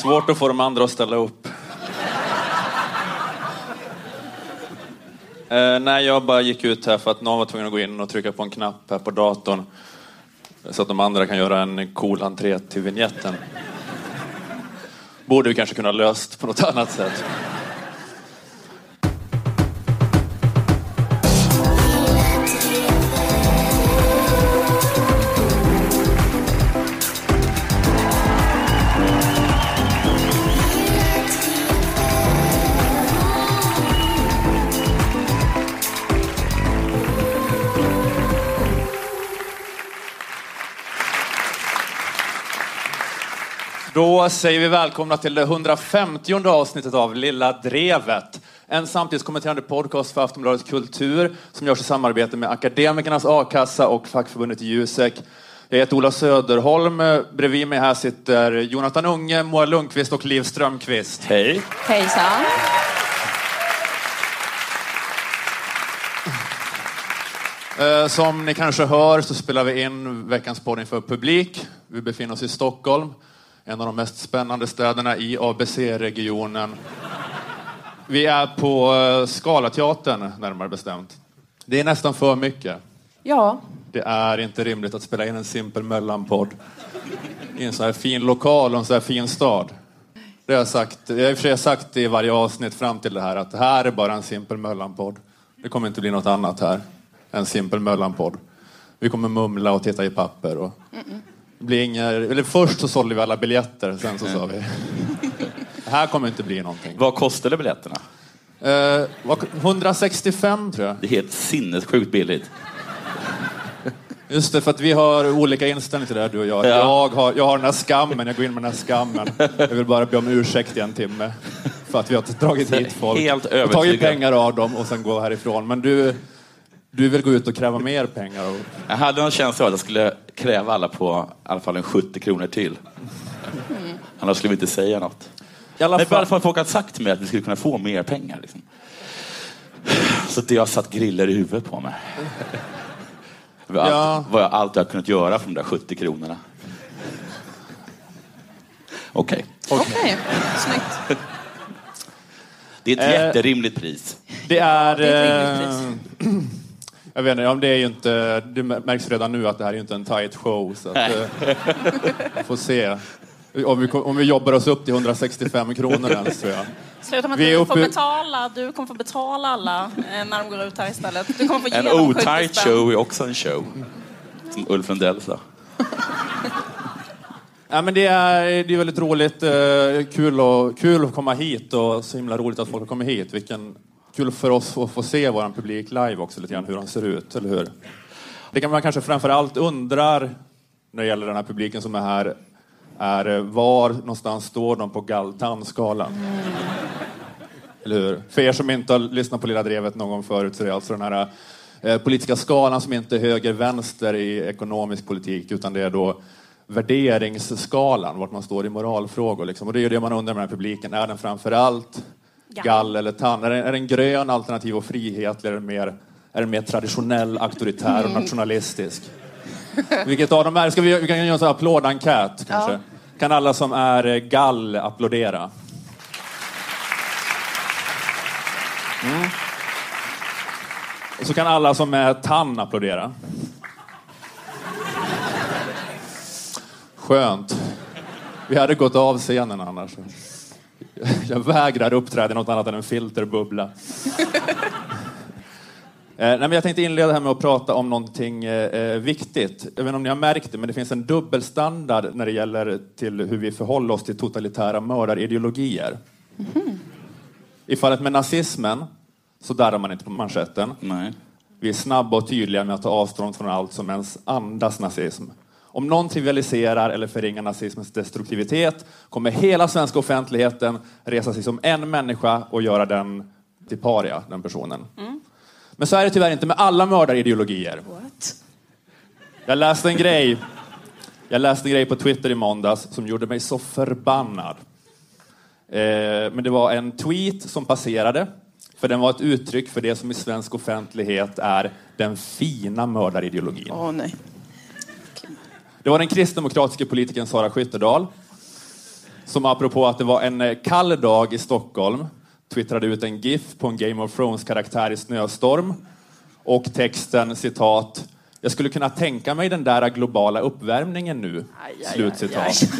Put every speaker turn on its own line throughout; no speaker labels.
Svårt att få de andra att ställa upp. Eh, nej, jag bara gick ut här för att någon var tvungen att gå in och trycka på en knapp här på datorn. Så att de andra kan göra en cool entré till vignetten. Borde vi kanske kunna löst på något annat sätt. Då säger vi välkomna till det 150 avsnittet av Lilla Drevet. En samtidskommenterande podcast för Aftonbladet Kultur som görs i samarbete med Akademikernas A-kassa och fackförbundet Jusek. Jag heter Ola Söderholm. Bredvid mig här sitter Jonathan Unge, Moa Lundqvist och Liv Strömqvist.
Hej.
Hejsan.
Eh, Som ni kanske hör så spelar vi in veckans podd inför publik. Vi befinner oss i Stockholm, en av de mest spännande städerna i ABC-regionen. Vi är på eh, Scalateatern, närmare bestämt. Det är nästan för mycket.
Ja,
Det är inte rimligt att spela in en simpel mellanpodd i en så här fin lokal och en så här fin stad. Det har jag sagt, jag har i och för sig sagt i varje avsnitt fram till det här att det här är bara en simpel mellanpodd. Det kommer inte bli något annat här. En simpel mellanpodd. Vi kommer mumla och titta i papper. Och blir inga, eller först så sålde vi alla biljetter, sen så sa vi det här kommer inte bli någonting.
Vad kostade biljetterna?
Eh, vad- 165 tror jag.
Det är helt sinnessjukt billigt.
Just det, för att vi har olika inställning till det här du och jag.
Ja.
Jag, har, jag har den här skammen, jag går in med den här skammen. Jag vill bara be om ursäkt i en timme. För att vi har dragit hit folk.
Helt
och tagit
övertygad.
pengar av dem och sen gå härifrån. Men du, du vill gå ut och kräva mer pengar. Och,
Jag hade en känsla av att jag skulle kräva alla på i alla fall en 70 kronor till. Annars skulle vi inte säga något.
I alla
Men i alla
fall,
fall folk har sagt till mig att vi skulle kunna få mer pengar. Liksom. Så det har satt griller i huvudet på mig. Vad allt,
Ja.
vad jag allt jag har kunnat göra för de där 70 kronorna. Okej.
okej. Snyggt.
Det är ett
Eh.
jätterimligt pris.
det är...
det är ett
eh,
rimligt
jag vet inte, ja, det är ju inte... Det märks redan nu att det här är ju inte en tight show. Så att, eh, vi får se. Om vi, om vi jobbar oss upp till 165 kronor ens, tror jag.
Sluta med att
Vi
du får
uppe-
betala. Du kommer få betala alla eh, när de går ut här istället. Du kommer få ge
En
dem 70
otajt show är också en show. Som Ulf Lundell sa.
Ja, men det, är, det är väldigt roligt. eh, Kul, och, kul att komma hit och så himla roligt att folk har kommit hit. Vilken, kul för oss att få se vår publik live också, lite grann hur de ser ut, eller hur? Det kan man kanske framför allt undrar när det gäller den här publiken som är här, är eh, var någonstans står de på Galtan-skalan? Eller hur? För er som inte har lyssnat på Lilla Drevet någon gång förut så är det alltså den här eh, politiska skalan som inte är höger-vänster i ekonomisk politik utan det är då värderingsskalan, vart man står i moralfrågor. Liksom. Och det är ju det man undrar med den här publiken. Är den framför allt
Gall.
eller tann? Är är den grön, alternativ och frihet? Eller mer, är den mer traditionell, auktoritär och nationalistisk? Vilket av dem är Ska vi, vi kan göra en sån här applådenkät kanske.
Ja.
Kan alla som är eh, gall applådera? Och så kan alla som är tann applådera. Skönt. Vi hade gått av scenen annars. Jag vägrar uppträda i något annat än en filterbubbla. Eh, nej, men jag tänkte inleda här med att prata om någonting eh, viktigt. Jag vet inte om ni har märkt det, men det finns en dubbelstandard när det gäller till hur vi förhåller oss till totalitära mördarideologier. I fallet med nazismen så darrar man inte på manschetten.
Nej.
Vi är snabba och tydliga med att ta avstånd från allt som ens andas nazism. Om någon trivialiserar eller förringar nazismens destruktivitet kommer hela svenska offentligheten resa sig som en människa och göra den till paria, den personen. Men så är det tyvärr inte med alla mördarideologier.
What?
Jag läste en grej jag läste en grej på Twitter i måndags som gjorde mig så förbannad. Eh, men det var en tweet som passerade, för den var ett uttryck för det som i svensk offentlighet är den fina mördarideologin.
Åh nej.
Det var den kristdemokratiska politikern Sara Skyttedal som apropå att det var en eh, kall dag i Stockholm twittrade ut en GIF på en Game of Thrones-karaktär i snöstorm och texten citat jag skulle kunna tänka mig den där globala uppvärmningen nu.
Aj, aj,
Slutcitat.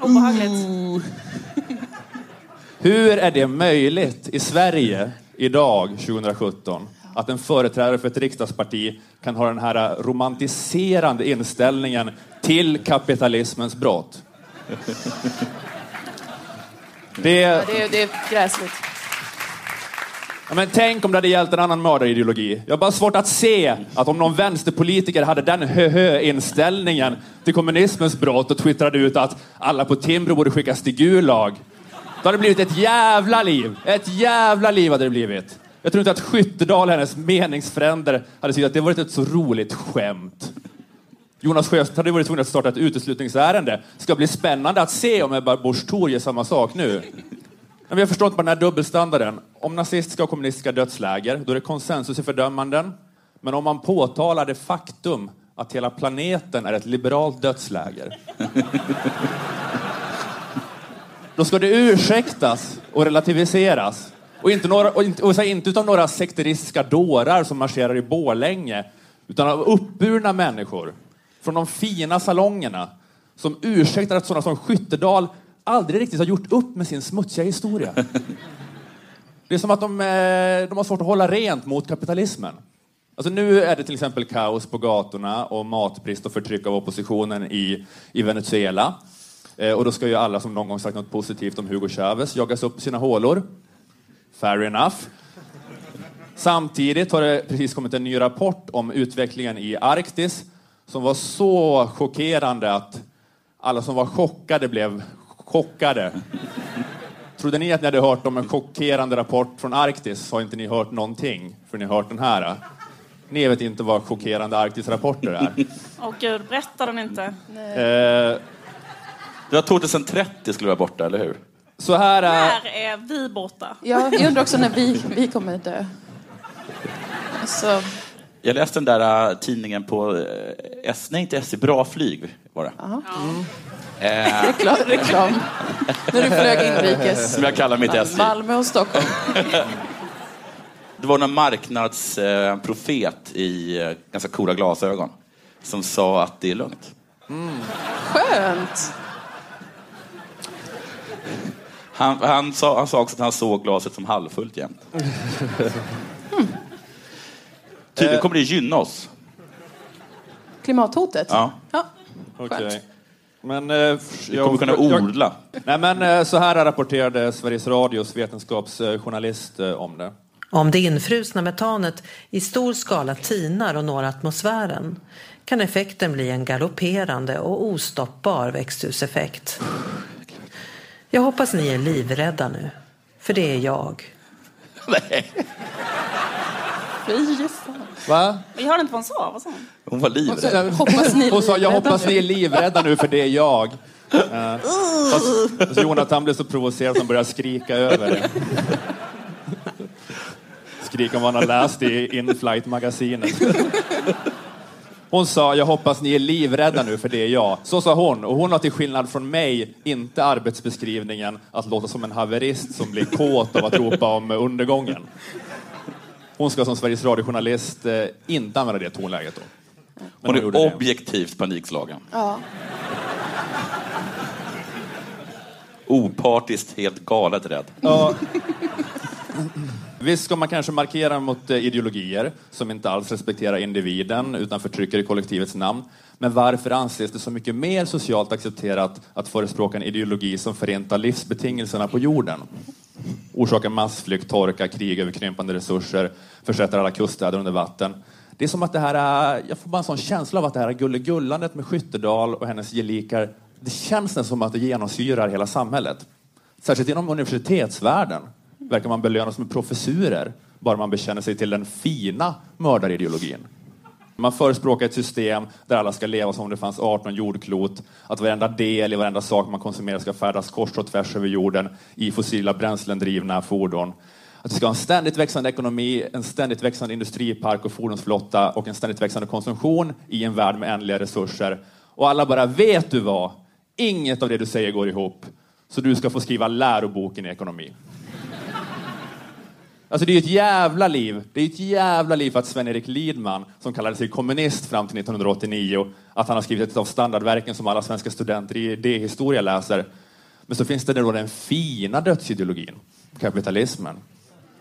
Obehagligt.
Hur är det möjligt i Sverige idag, 2017, att en företrädare för ett riksdagsparti kan ha den här romantiserande inställningen till kapitalismens brott? Det,
Det är, det är gräsligt.
ja, men tänk om det hade gällt en annan mördarideologi. Jag har bara svårt att se att om någon vänsterpolitiker hade den hö-hö-inställningen till kommunismens brott och twittrade ut att alla på Timbro borde skickas till Gulag. Då hade det blivit ett jävla liv. Ett jävla liv hade det blivit. Jag tror inte att Skyttedal, hennes meningsfränder, hade tyckt att det varit ett så roligt skämt. Jonas Sjöstedt hade varit tvungen att starta ett uteslutningsärende. Ska bli spännande att se om Ebba Busch Thor gör samma sak nu. Men vi har förstått bara den här dubbelstandarden. Om nazistiska och kommunistiska dödsläger, då är det konsensus i fördömanden. Men om man påtalar det faktum att hela planeten är ett liberalt dödsläger. Då ska det ursäktas och relativiseras. Och inte, några, och inte, och inte utav några sekteristiska dårar som marscherar i Borlänge, utan av uppburna människor från de fina salongerna som ursäktar att sådana som Skyttedal aldrig riktigt har gjort upp med sin smutsiga historia. Det är som att de, eh, de har svårt att hålla rent mot kapitalismen. Alltså nu är det till exempel kaos på gatorna och matbrist och förtryck av oppositionen i, i Venezuela. Eh, och då ska ju alla som någon gång sagt något positivt om Hugo Chavez jagas upp sina hålor. Fair enough. Samtidigt har det precis kommit en ny rapport om utvecklingen i Arktis som var så chockerande att alla som var chockade blev chockade. Trodde ni att ni hade hört om en chockerande rapport från Arktis så har inte ni hört någonting, för ni har hört den här. Ni vet inte vad chockerande Arktisrapporter är.
Åh gud, berätta den inte.
Eh,
Det var 2030 skulle vara borta, eller hur?
Så här är...
När är vi borta?
Ja, jag undrar också när vi, vi kommer dö. Så,
Jag läste den där äh, tidningen på äh, S, nej inte SC, Bra Flyg var det. Eh,
reklam. reklam. När du flög inrikes.
som jag kallar mitt SJ.
Malmö och Stockholm.
Det var en marknadsprofet i eh, ganska coola glasögon som sa att det är lugnt.
Skönt.
Han, han, sa, han sa också att han såg glaset som halvfullt jämt. Tydligen kommer det gynna oss.
Klimathotet?
Ja.
Ja.
Okej. Men, eh,
Vi kommer kunna
jag-
odla.
Nej, men eh, så här rapporterade Sveriges Radios vetenskapsjournalist eh, om det.
Om det infrusna metanet i stor skala tinar och når atmosfären kan effekten bli en galopperande och ostoppbar växthuseffekt. Jag hoppas ni är livrädda nu, för det är jag.
Fy fan.
Va?
Vi hörde inte vad hon sa. Vad sa hon?
Hon var livrädd.
Hoppas ni
Hon sa, jag hoppas
nu."
ni är livrädda nu för det är jag. Uh, fast, fast Jonathan blev så provocerad att han började skrika över det. Skrika om vad han har läst i Inflight-magasinet. Hon sa, jag hoppas ni är livrädda nu för det är jag. Så sa hon. Och hon har till skillnad från mig inte arbetsbeskrivningen att låta som en haverist som blir kåt av att ropa om undergången. Hon ska som Sveriges radiojournalist eh, inte använda det tonläget då. Men
Hon
gjorde
är
det.
objektivt panikslagen.
Ja.
Opartiskt, helt galet rädd.
Ja. Visst ska man kanske markera mot eh, ideologier som inte alls respekterar individen utan förtrycker i kollektivets namn. Men varför anses det så mycket mer socialt accepterat att förespråka en ideologi som förintar livsbetingelserna på jorden? Orsakar massflykt, torka, krig över krympande resurser, försätter alla kuststäder under vatten. Det är som att det här är, jag får bara en sån känsla av att det här gullegullandet med Skyttedal och hennes gelikar, det känns nästan som att det genomsyrar hela samhället. Särskilt inom universitetsvärlden verkar man belönas med professurer bara man bekänner sig till den fina mördarideologin. Man förespråkar ett system där alla ska leva som om det fanns 18 jordklot, att varenda del i varenda sak man konsumerar ska färdas kors och tvärs över jorden i fossila bränslen drivna fordon. Att vi ska ha en ständigt växande ekonomi, en ständigt växande industripark och fordonsflotta och en ständigt växande konsumtion i en värld med ändliga resurser. Och alla bara, vet du vad? Inget av det du säger går ihop. Så du ska få skriva läroboken i ekonomi. Alltså det är ett jävla liv. Det är ett jävla liv för att Sven-Erik Lidman, som kallade sig kommunist fram till 1989, att han har skrivit ett av standardverken som alla svenska studenter i idéhistoria läser. Men så finns det då den fina dödsideologin, kapitalismen.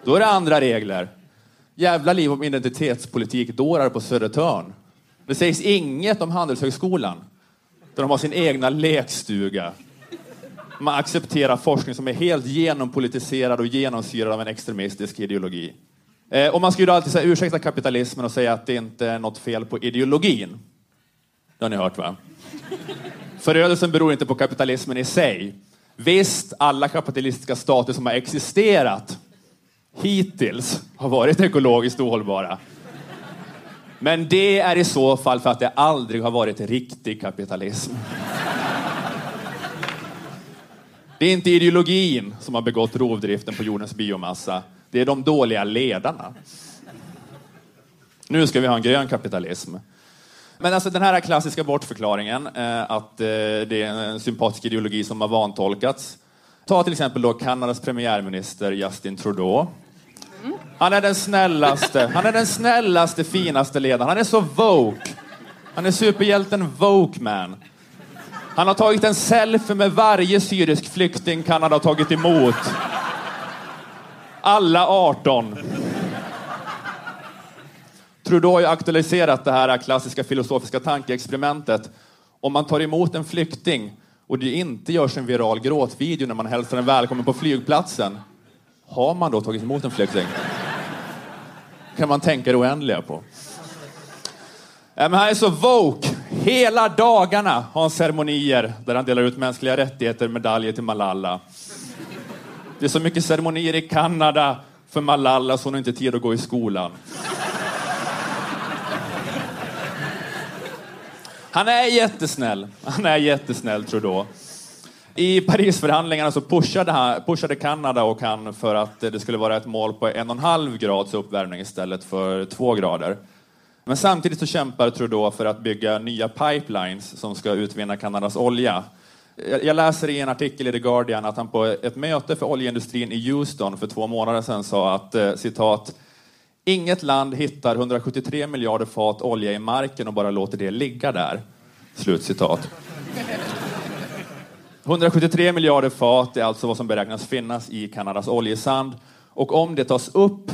Då är det andra regler. Jävla liv om identitetspolitik dårar på Södertörn. Det sägs inget om Handelshögskolan, där de har sin egna lekstuga. Man accepterar forskning som är helt genompolitiserad och genomsyrad av en extremistisk ideologi. Eh, och man ska ju alltid säga, ursäkta kapitalismen och säga att det inte är något fel på ideologin. Det har ni hört va? Förödelsen beror inte på kapitalismen i sig. Visst, alla kapitalistiska stater som har existerat hittills har varit ekologiskt ohållbara. Men det är i så fall för att det aldrig har varit riktig kapitalism. Det är inte ideologin som har begått rovdriften på jordens biomassa. Det är de dåliga ledarna. Nu ska vi ha en grön kapitalism. Men alltså den här klassiska bortförklaringen, eh, att eh, det är en sympatisk ideologi som har vantolkats. Ta till exempel då Kanadas premiärminister Justin Trudeau. Han är den snällaste, han är den snällaste, finaste ledaren. Han är så woke. Han är superhjälten woke man. Han har tagit en selfie med varje syrisk flykting Kanada har tagit emot. Alla 18. Trudeau har ju aktualiserat det här klassiska filosofiska tankeexperimentet. Om man tar emot en flykting och det inte görs en viral gråtvideo när man hälsar den välkommen på flygplatsen, har man då tagit emot en flykting? kan man tänka det oändliga på. Äh, men han är så woke. Hela dagarna har han ceremonier där han delar ut mänskliga rättigheter, medaljer till Malala. Det är så mycket ceremonier i Kanada för Malala så hon har inte tid att gå i skolan. Han är jättesnäll. Han är jättesnäll, Trudeau. I Parisförhandlingarna så pushade, han, pushade Kanada och han för att det skulle vara ett mål på en och en halv grads uppvärmning istället för två grader. Men samtidigt så kämpar Trudeau för att bygga nya pipelines som ska utvinna Kanadas olja. Jag läser i en artikel i The Guardian att han på ett möte för oljeindustrin i Houston för två månader sedan sa att eh, citat Inget land hittar 173 miljarder fat olja i marken och bara låter det ligga där. Slut citat. 173 miljarder fat är alltså vad som beräknas finnas i Kanadas oljesand. Och om det tas upp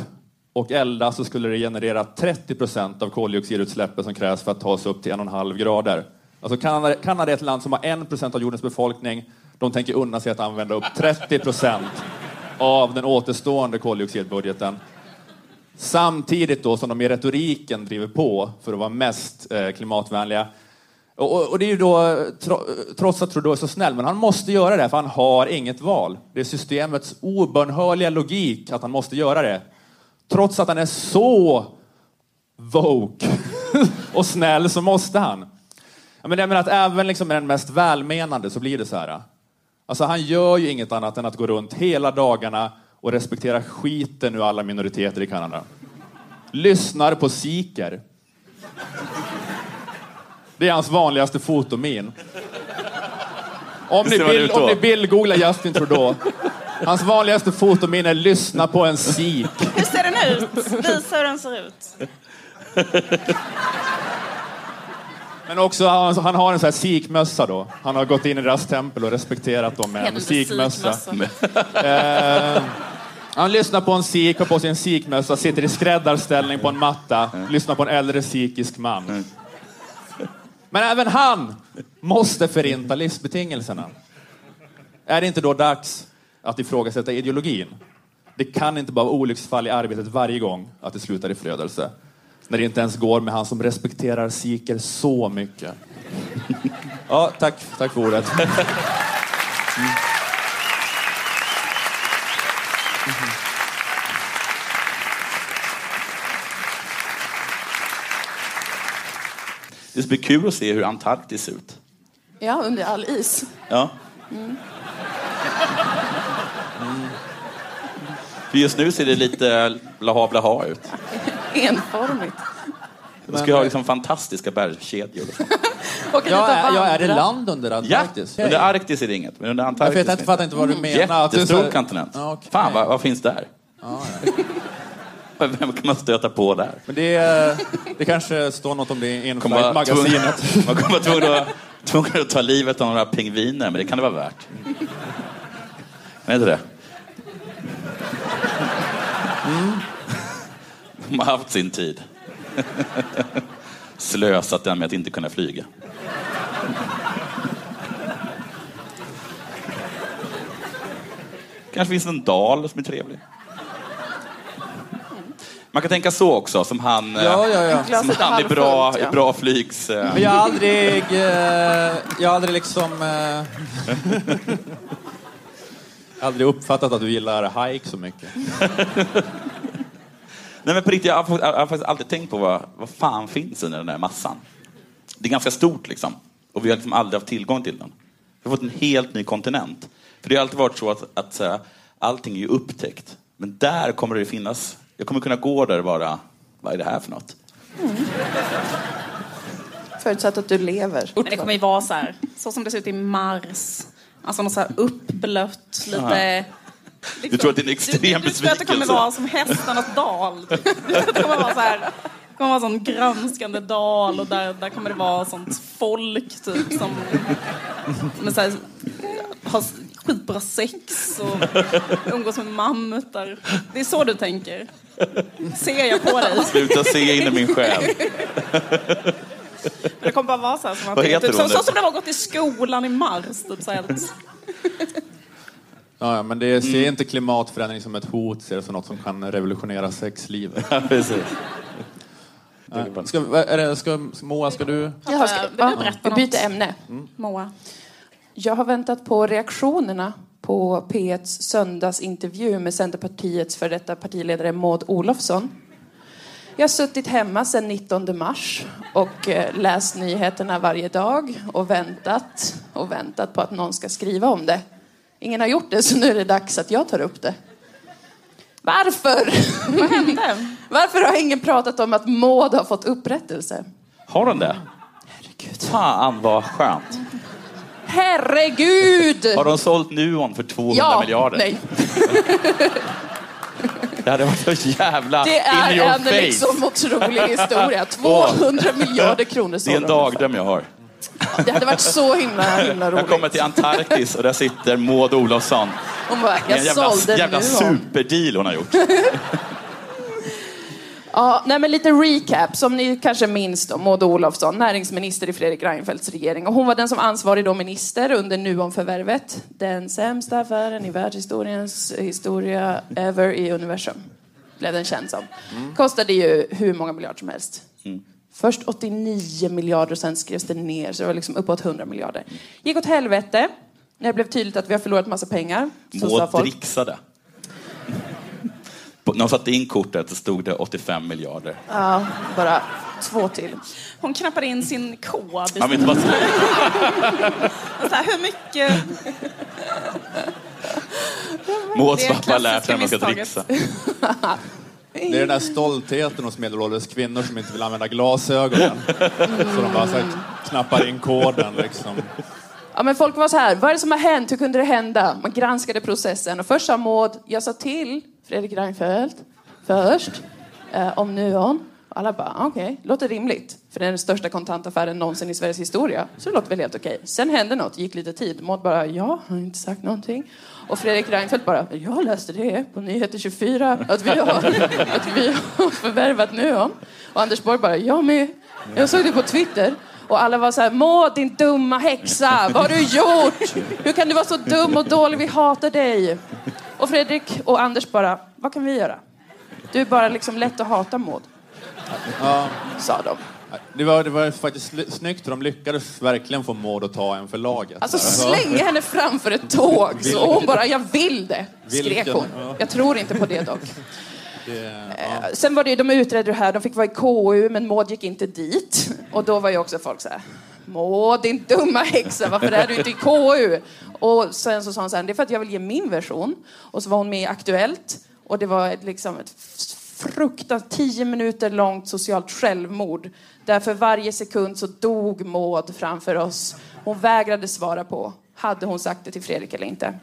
och eldas så skulle det generera 30 procent av koldioxidutsläppen som krävs för att ta oss upp till 1,5 grader. Alltså Kanada, Kanada är ett land som har 1 procent av jordens befolkning. De tänker unna sig att använda upp 30 procent av den återstående koldioxidbudgeten. Samtidigt då som de i retoriken driver på för att vara mest eh, klimatvänliga. Och, och, det är ju då, trots att Trudeau är så snäll, men han måste göra det för han har inget val. Det är systemets obönhörliga logik att han måste göra det. Trots att han är så woke och snäll så måste han. Jag menar att även liksom med den mest välmenande så blir det så här. Alltså han gör ju inget annat än att gå runt hela dagarna och respektera skiten ur alla minoriteter i Kanada. Lyssnar på siker. Det är hans vanligaste fotomin. Om ni, bild, om ni bildgooglar Justin Trudeau. Hans vanligaste fotomin är lyssna på en sik.
Ut? Visa hur den ser ut.
Men också, han, han har en sån här sikmössa då. Han har gått in i deras tempel och respekterat dem med en sikmössa. eh, han lyssnar på en sik, har på sig en sikmössa, sitter i skräddarställning på en matta, lyssnar på en äldre sikisk man. Men även han måste förinta livsbetingelserna. Är det inte då dags att ifrågasätta ideologin? Det kan inte bara vara olycksfall i arbetet varje gång att det slutar i förödelse. När det inte ens går med han som respekterar siker så mycket. Ja, tack, tack för ordet. Mm.
Det ska bli kul att se hur Antarktis ser ut.
Ja, under all is.
Ja. Mm. För just nu ser det lite blaha blaha ut.
Enformigt.
De ska ha liksom fantastiska bergskedjor.
Och
Ja, är, ja, är det
vandra.
land under
Ja,
Antarktis?
under Arktis är det inget, men under
Jag
Antarktis
vet,
är
jag
det
fattar inte vad du menar. att det är så
Jättestor
här-
kontinent.
Ja, okej.
Fan, vad, vad finns där?
Ja, ja.
Vem kan man stöta på där?
Men det, är- det kanske står något om det i
tvungen- Man kommer vara tvungen att, tvungen att ta livet av några pingviner, men det kan det vara värt. Är inte det? De har haft sin tid. Slösat den med att inte kunna flyga. Kanske finns en dal som är trevlig. Man kan tänka så också, som han,
Ja, ja, ja.
som han är bra,
ja.
är bra flygs... eh,
Men jag har aldrig, eh, jag har aldrig liksom... Eh, jag har aldrig uppfattat att du gillar hike så mycket.
Nej men på riktigt, jag har, jag har faktiskt alltid tänkt på vad, vad fan finns i den där massan. Det är ganska stort liksom. Och vi har liksom aldrig haft tillgång till den. Vi har fått en helt ny kontinent. För det har alltid varit så att, att så här, allting är ju upptäckt. Men där kommer det finnas, jag kommer kunna gå där och bara, vad är det här för något?
Förutsatt att du lever.
Men det kommer ju vara så här, så som det ser ut i Mars. Alltså något så här uppblött, lite...
Du tror att det är en extrem
du, du, du tror att det kommer
besvikelse?
vara som hästarnas dal. Du tror att det kommer vara så här, det kommer vara en sån granskande dal och där, där kommer det vara sånt folk typ som med så här, har skitbra sex och umgås med mammutar. Det är så du tänker. Ser jag på dig.
Sluta se in i min själ.
Det kommer bara vara så här som att
Vad heter
typ,
hon
så, så
nu?
som det var gått i skolan i Mars. Typ, så här,
Ja, ja, men det ser inte klimatförändring som ett hot, ser det som något som kan revolutionera sexlivet.
Ja, precis.
Ska, är det, ska, Moa, ska du?
Jaha, ska,
Vill du
ja,
berätta
vi
något?
byter ämne.
Moa.
Jag har väntat på reaktionerna på P1s söndagsintervju med Centerpartiets för detta partiledare Maud Olofsson. Jag har suttit hemma sedan 19 mars och eh, läst nyheterna varje dag och väntat och väntat på att någon ska skriva om det. Ingen har gjort det, så nu är det dags att jag tar upp det. Varför?
Vad hände?
Varför har ingen pratat om att Maud har fått upprättelse?
Har de det?
Herregud.
Fan vad skönt.
Herregud!
Har de sålt Nuon för 200
ja,
miljarder?
nej.
Det hade varit så jävla
Det är
in your
en
face.
liksom otrolig historia. 200 miljarder kronor
Det är en
de.
dagdröm jag har.
Det hade varit så himla, himla roligt.
Jag kommer till Antarktis och där sitter Maud Olofsson.
Hon bara, jag
en jävla,
sålde
jävla
nu.
superdeal hon har gjort.
Ja, nej, men lite recap. Som ni kanske minns då, Maud Olofsson, näringsminister i Fredrik Reinfeldts regering. Och hon var den som ansvarig då minister under Nuon-förvärvet. Den sämsta affären i världshistoriens historia ever i universum. Blev den känd som. Kostade ju hur många miljarder som helst. Först 89 miljarder och sen skrevs det ner, så det var liksom uppåt 100 miljarder. Gick åt helvete när det blev tydligt att vi har förlorat massa pengar. Så
Maud
folk.
dricksade. När hon satte in kortet så stod det 85 miljarder.
Ja, bara två till.
Hon knappade in sin kod.
Han vet
sin-
inte vad
så här, hur mycket...
Mauds pappa har lärt henne att man ska dricksa.
Det är den där stoltheten hos medelålders kvinnor som inte vill använda glasögonen. Så de bara så här, knappar in koden liksom.
Ja, men folk var så här, vad är det som har hänt? Hur kunde det hända? Man granskade processen och först sa Maud, jag sa till Fredrik Reinfeldt först eh, om Nuon. Alla bara, ah, okej, låter rimligt. För det är den största kontantaffären någonsin i Sveriges historia. Så det låter väl helt okej. Sen hände något, gick lite tid. Maud bara, ja, har inte sagt någonting. Och Fredrik Reinfeldt bara, jag läste det på Nyheter 24 att vi har, att vi har förvärvat Nuon. Och Anders Borg bara, jag med. Jag såg det på Twitter. Och alla var så här, Maud din dumma häxa, vad har du gjort? Hur kan du vara så dum och dålig, vi hatar dig. Och Fredrik och Anders bara, vad kan vi göra? Du är bara liksom lätt att hata Maud,
Ja,
sa de.
det, var, det var faktiskt snyggt de lyckades verkligen få Maud att ta en för laget.
Alltså slänga henne framför ett tåg. Så hon bara, jag vill det, skrek hon.
ja.
Jag tror inte på det dock.
Det,
Eh, Sen var det ju, de utredde det här, de fick vara i KU, men Maud gick inte dit. Och då var ju också folk så här, Maud din dumma häxa, varför är du inte i KU? Och sen så sa hon så här, det är för att jag vill ge min version. Och så var hon med i Aktuellt och det var ett, liksom ett fruktansvärt, tio minuter långt socialt självmord. Där för varje sekund så dog Maud framför oss. Hon vägrade svara på, hade hon sagt det till Fredrik eller inte.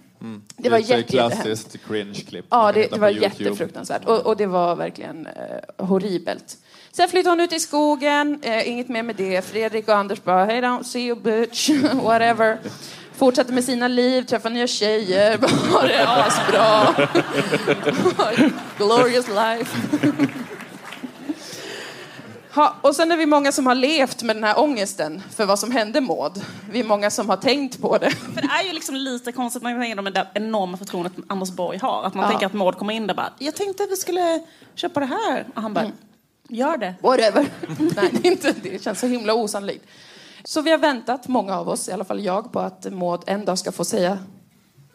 Det var jätte,
klassiskt cringe-klipp.
Ja, det, det var jättefruktansvärt. Och, och det var verkligen eh, horribelt. Sen flyttade hon ut i skogen, eh, inget mer med det. Fredrik och Anders bara, hey don't see you bitch, whatever. Fortsatte med sina liv, träffade nya tjejer, har det asbra. Glorious life. Ha, och sen är vi många som har levt med den här ångesten för vad som hände Maud. Vi är många som har tänkt på det.
För det är ju liksom lite konstigt när man tänker på det enorma förtroendet Anders Borg har. Att man
Ja.
tänker att Maud kommer in där bara, jag tänkte att vi skulle köpa det här. Och han bara, gör det.
Whatever. Nej, det, inte, det känns så himla osannolikt. Så vi har väntat, många av oss, i alla fall jag, på att Maud en dag ska få säga,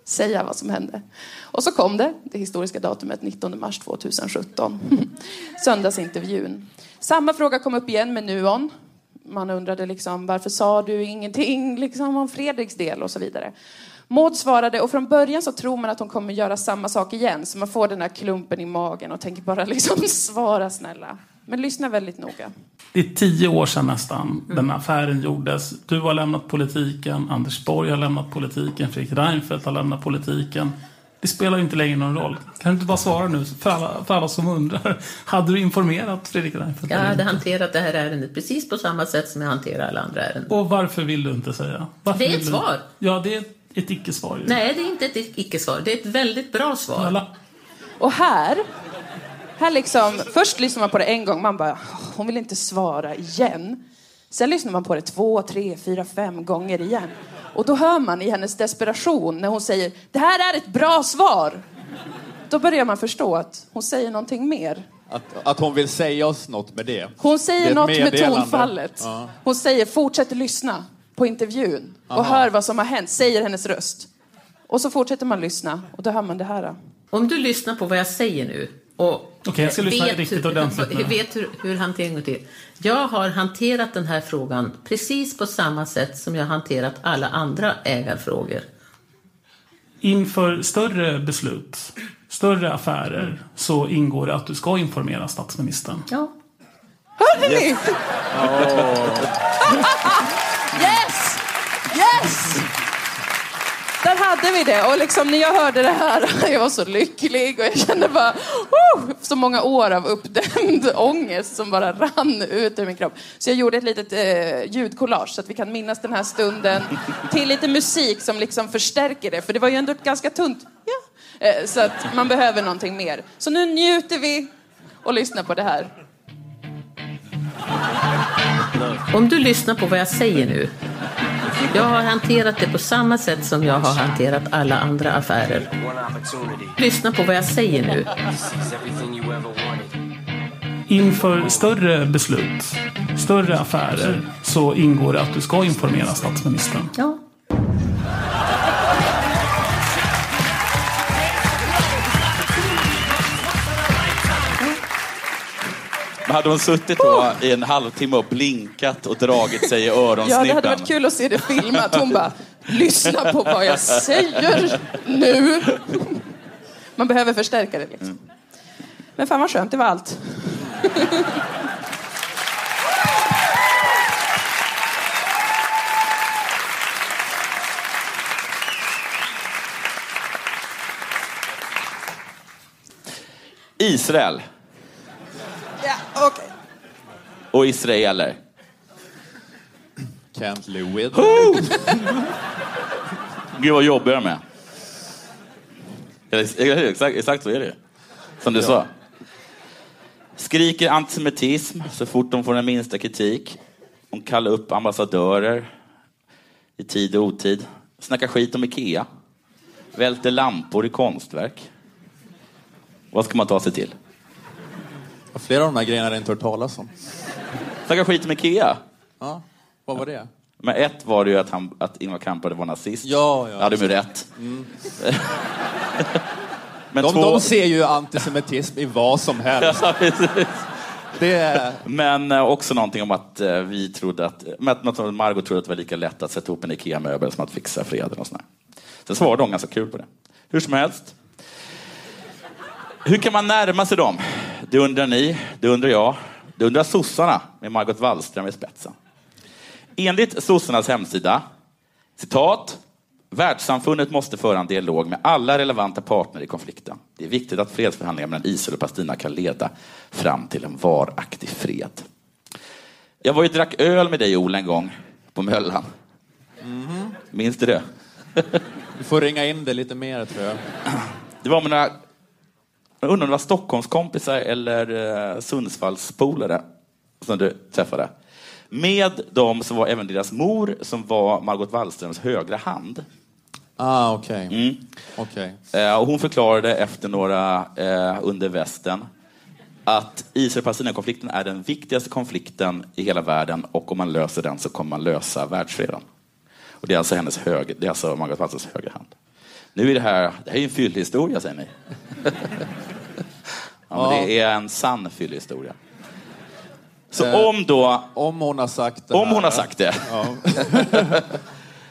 säga vad som hände. Och så kom det, det historiska datumet 19 mars 2017. Söndagsintervjun. Samma fråga kom upp igen med Nuon. Man undrade liksom, varför sa du ingenting liksom, om Fredriks del och så vidare. Maud svarade och från början så tror man att hon kommer göra samma sak igen. Så man får den här klumpen i magen och tänker bara liksom svara snälla. Men lyssna väldigt noga.
Det är tio år sedan nästan den affären gjordes. Du har lämnat politiken, Anders Borg har lämnat politiken, Fredrik Reinfeldt har lämnat politiken. Det spelar inte längre någon roll. Kan du inte bara svara nu för alla, för alla som undrar? Hade du informerat Fredrik Reinfeldt?
Jag hade hanterat det här ärendet precis på samma sätt som jag hanterar alla andra ärenden.
Och varför vill du inte säga? Varför
Det är ett
du-
svar.
Ja, det är ett icke-svar. ju.
Nej, det är inte ett icke-svar. Det är ett väldigt bra svar.
Alla.
Och här, här liksom, först lyssnar man på det en gång, man bara, "Åh, hon vill inte svara igen. Sen lyssnar man på det två, tre, fyra, fem gånger igen. Och då hör man i hennes desperation när hon säger, det här är ett bra svar. Då börjar man förstå att hon säger någonting mer.
Att, att hon vill säga oss något med det.
Hon
Det
säger
ett
något med tonfallet.
Ja.
Hon säger, fortsätt lyssna på intervjun och
Aha.
hör vad som har hänt, säger hennes röst. Och så fortsätter man lyssna och då hör man det här.
Om du lyssnar på vad jag säger nu och
Okej, jag ska lyssna riktigt
hur,
ordentligt nu.
vet hur, hur hanteringen går till. Jag har hanterat den här frågan precis på samma sätt som jag har hanterat alla andra ägarfrågor.
Inför större beslut, större affärer, så ingår det att du ska informera statsministern.
Ja.
Hörde ni? yes! Yes! Där hade vi det. Och liksom när jag hörde det här, jag var så lycklig och jag kände bara, oh, så många år av uppdämd ångest som bara rann ut ur min kropp. Så jag gjorde ett litet eh, ljudkollage så att vi kan minnas den här stunden till lite musik som liksom förstärker det. För det var ju ändå ett ganska tunt, ja. Eh, så att man behöver någonting mer. Så nu njuter vi och lyssnar på det här.
Om du lyssnar på vad jag säger nu. Jag har hanterat det på samma sätt som jag har hanterat alla andra affärer. Lyssna på vad jag säger nu.
Inför större beslut, större affärer, så ingår det att du ska informera statsministern.
Ja.
Hade hon suttit då i en halvtimme och blinkat och dragit sig i
Ja,
öronsnibben?
det hade varit kul att se det filmat. Hon bara, lyssna på vad jag säger nu. Man behöver förstärka det liksom. Men fan vad skönt, det var allt.
Israel
Ja, okej.
och israeler.
Can't live with.
Gud vad jobbig de är. Exakt, exakt så är det ju. Som du sa. Skriker antisemitism så fort de får den minsta kritik. De kallar upp ambassadörer i tid och otid. Snackar skit om Ikea. Välter lampor i konstverk. Vad ska man ta sig till?
Flera av de här grejerna har jag inte hört talas om.
Snackar skit om Ikea.
Ja, vad var det?
Men ett var det ju att, han, att Ingvar Kamprad var nazist.
Ja, ja.
Hade de ju rätt. Men
De,
två...
de ser ju antisemitism i vad som helst.
Ja, precis.
Det.
Men eh, också någonting om att eh, vi trodde att, att Margot trodde att det var lika lätt att sätta ihop en IKEA-möbel som att fixa freden och sådär. Sen svarade de ganska kul på det. Hur som helst. Hur kan man närma sig dem? Det undrar ni, det undrar jag, det undrar sossarna med Margot Wallström i spetsen. Enligt sossarnas hemsida, citat, Världssamfundet måste föra en dialog med alla relevanta partner i konflikten. Det är viktigt att fredsförhandlingar mellan Israel och Palestina kan leda fram till en varaktig fred. Jag var ju drack öl med dig Ola en gång på Möllan. Minns du det?
Du får ringa in det lite mer tror jag.
Det var med några, jag undrar om det var Stockholmskompisar eller eh, Sundsvallspolare som du träffade. Med dem så var även deras mor som var Margot Wallströms högra hand.
Ah, okej.
Mm.
Okej.
Eh, och hon förklarade efter några eh, under västen att Israel-Palestina-konflikten är den viktigaste konflikten i hela världen och om man löser den så kommer man lösa världsfreden. Och det är alltså hennes höger, det är alltså Margot Wallströms högra hand. Nu är det här, det här är en fyllhistoria säger ni. ja, men det är en sann fyllhistoria. Så
Eh,
om då,
Om hon har sagt det
om
här,
hon har sagt det,
Ja.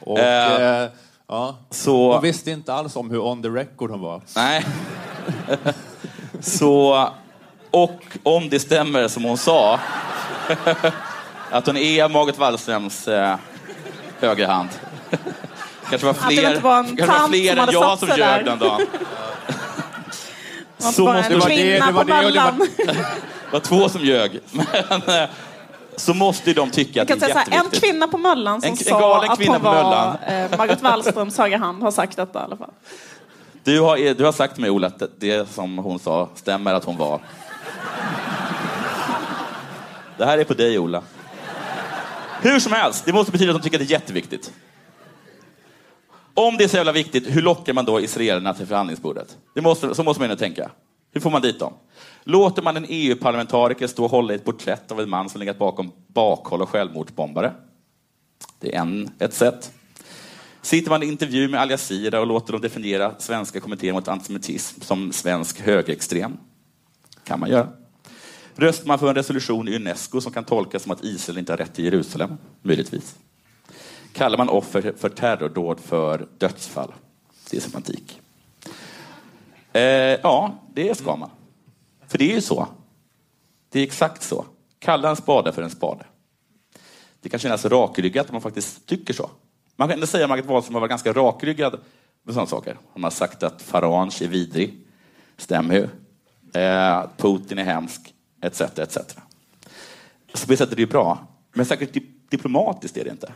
Och,
Eh,
eh, ja.
så...
Hon visste inte alls om hur on the record hon var.
Nej. Så, och om det stämmer som hon sa, att hon är Margot Wallströms eh, högra hand. Kanske var
det
fler,
inte var en
kanske var
tant
fler
som
än
hade
jag
satt
som
sig
ljög
där.
den dagen.
Det
Så
bara
måste
en
det
vara det,
kvinna
det var
på
det och det var-.
Det var två som ljög. Men, eh, så måste ju de tycka att
Jag
det
kan
är
säga så här, en
jätteviktigt.
kvinna på Möllan som
En- en
sa
galen
att
kvinna
hon
på
var
Möllan.
eh, Margot Wallströms högra hand har sagt detta i alla fall.
Du har, du har sagt till mig, Ola, att det som hon sa stämmer att hon var. Det här är på dig, Ola. Hur som helst, det måste betyda att de tycker att det är jätteviktigt. Om det är så jävla viktigt, hur lockar man då israelerna till förhandlingsbordet? Det måste, så måste man ju tänka. Hur får man dit dem? Låter man en EU-parlamentariker stå och hålla i ett porträtt av en man som legat bakom bakhåll och självmordsbombare? Det är en, ett sätt. Sitter man i intervju med Al Jazeera och låter dem definiera svenska kommittén mot antisemitism som svensk högerextrem? kan man göra. Röstar man för en resolution i Unesco som kan tolkas som att Israel inte har rätt till Jerusalem? Möjligtvis. Kallar man offer för terrordåd för dödsfall? Det är semantik. Eh, ja, det ska man. För det är ju så. Det är exakt så. Kalla en spade för en spade. Det kan kännas rakryggat om man faktiskt tycker så. Man kan ändå säga att Margot Wallström har varit ganska rakryggad med sådana saker. Hon har sagt att Farange är vidrig. Stämmer ju. Eh, Putin är hemsk, etc. etc. Så på det sättet är det ju bra. Men säkert diplomatiskt är det inte.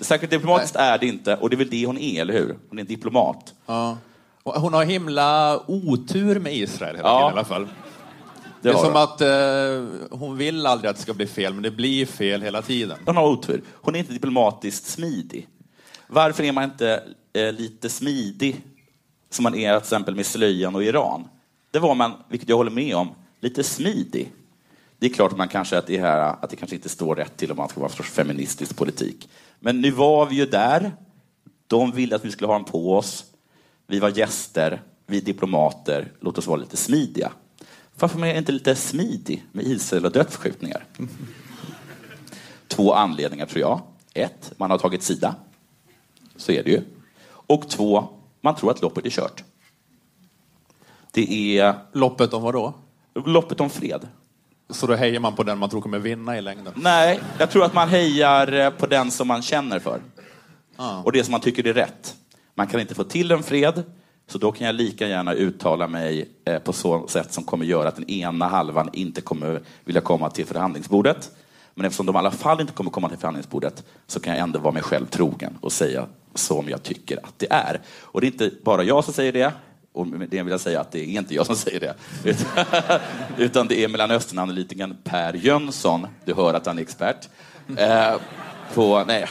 Säkert diplomatiskt är det inte, och det är väl det hon är, eller hur? Hon är en diplomat.
Ja. Och Hon har himla otur med Israel hela tiden i alla fall. Det är
har
som
hon.
att eh, hon vill aldrig att det ska bli fel, men det blir fel hela tiden.
Hon har otur. Hon är inte diplomatiskt smidig. Varför är man inte eh, lite smidig som man är till exempel med slöjan och Iran? Det var man, vilket jag håller med om, lite smidig. Det är klart att man kanske att det, här, att det kanske inte står rätt till om man ska vara sorts feministisk politik. Men nu var vi ju där. De ville att vi skulle ha den på oss. Vi var gäster, vi är diplomater. Låt oss vara lite smidiga. Varför är man inte lite smidig med Israel och dödsskjutningar? Två anledningar tror jag. Ett, man har tagit sida. Så är det ju. Och två, man tror att loppet är kört. Det är
Loppet om vad då?
loppet om fred.
Så då hejar man på den man tror kommer vinna i längden.
Nej, jag tror att man hejar eh, på den som man känner för. Och det som man tycker är rätt. Man kan inte få till en fred, så då kan jag lika gärna uttala mig eh, på så sätt som kommer göra att den ena halvan inte kommer vilja komma till förhandlingsbordet. Men eftersom de i alla fall inte kommer komma till förhandlingsbordet så kan jag ändå vara mig själv trogen och säga som jag tycker att det är. Och det är inte bara jag som säger det, och med det vill jag säga att det är inte jag som säger det. Utan, utan det är Mellanösternanalytikern Per Jönsson, du hör att han är expert. Eh, på, nej,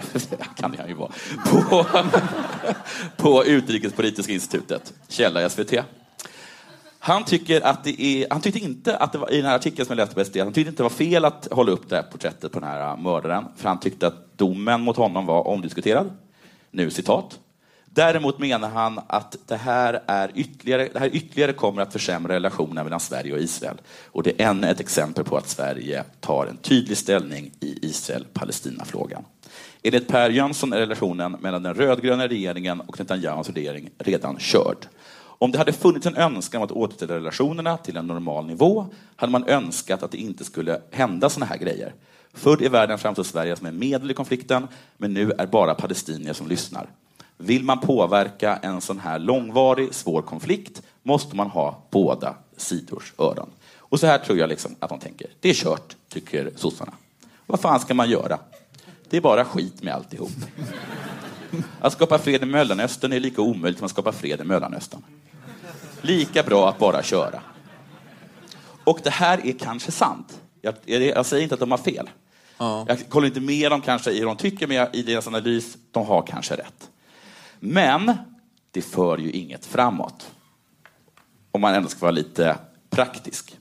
kan han ju vara. På, på Utrikespolitiska institutet, källa i SVT. Han, tycker att det är, han tyckte inte att det var, i den här artikeln som jag läste på SD, han tyckte inte det var fel att hålla upp det här porträttet på den här eh, mördaren, för han tyckte att domen mot honom var omdiskuterad. Nu citat. Däremot menar han att det här, är ytterligare, det här ytterligare kommer att försämra relationen mellan Sverige och Israel. Och det är ännu ett exempel på att Sverige tar en tydlig ställning i Israel-Palestina-frågan. Enligt Per Jönsson är relationen mellan den rödgröna regeringen och Netanyahus regering redan körd. Om det hade funnits en önskan om att återställa relationerna till en normal nivå hade man önskat att det inte skulle hända såna här grejer. Förr i världen framstod Sverige som en medel i konflikten, men nu är bara palestinier som lyssnar. Vill man påverka en sån här långvarig, svår konflikt måste man ha båda sidors öron. Och så här tror jag liksom att de tänker. Det är kört, tycker sossarna. Vad fan ska man göra? Det är bara skit med alltihop. Att skapa fred i Mellanöstern är lika omöjligt som att skapa fred i Mellanöstern. Lika bra att bara köra. Och det här är kanske sant. Jag, jag säger inte att de har fel.
Ja.
Jag kollar inte med dem kanske i hur de tycker, men jag, i deras analys, de har kanske rätt. Men det för ju inget framåt. Om man ändå ska vara lite praktisk.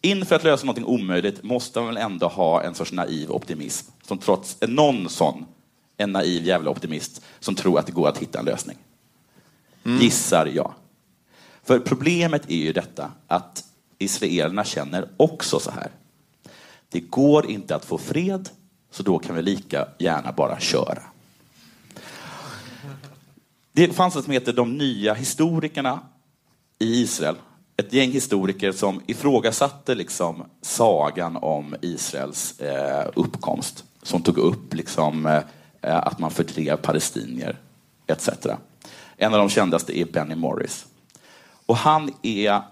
Inför att lösa något omöjligt måste man väl ändå ha en sorts naiv optimism. Som trots någon sån, en naiv jävla optimist, som tror att det går att hitta en lösning. Gissar jag. För problemet är ju detta att israelerna känner också så här. Det går inte att få fred, så då kan vi lika gärna bara köra. Det fanns något som heter De nya historikerna i Israel. Ett gäng historiker som ifrågasatte liksom sagan om Israels eh, uppkomst. Som tog upp liksom, eh, att man fördrev palestinier, etc. En av de kändaste är Benny Morris. Och han är,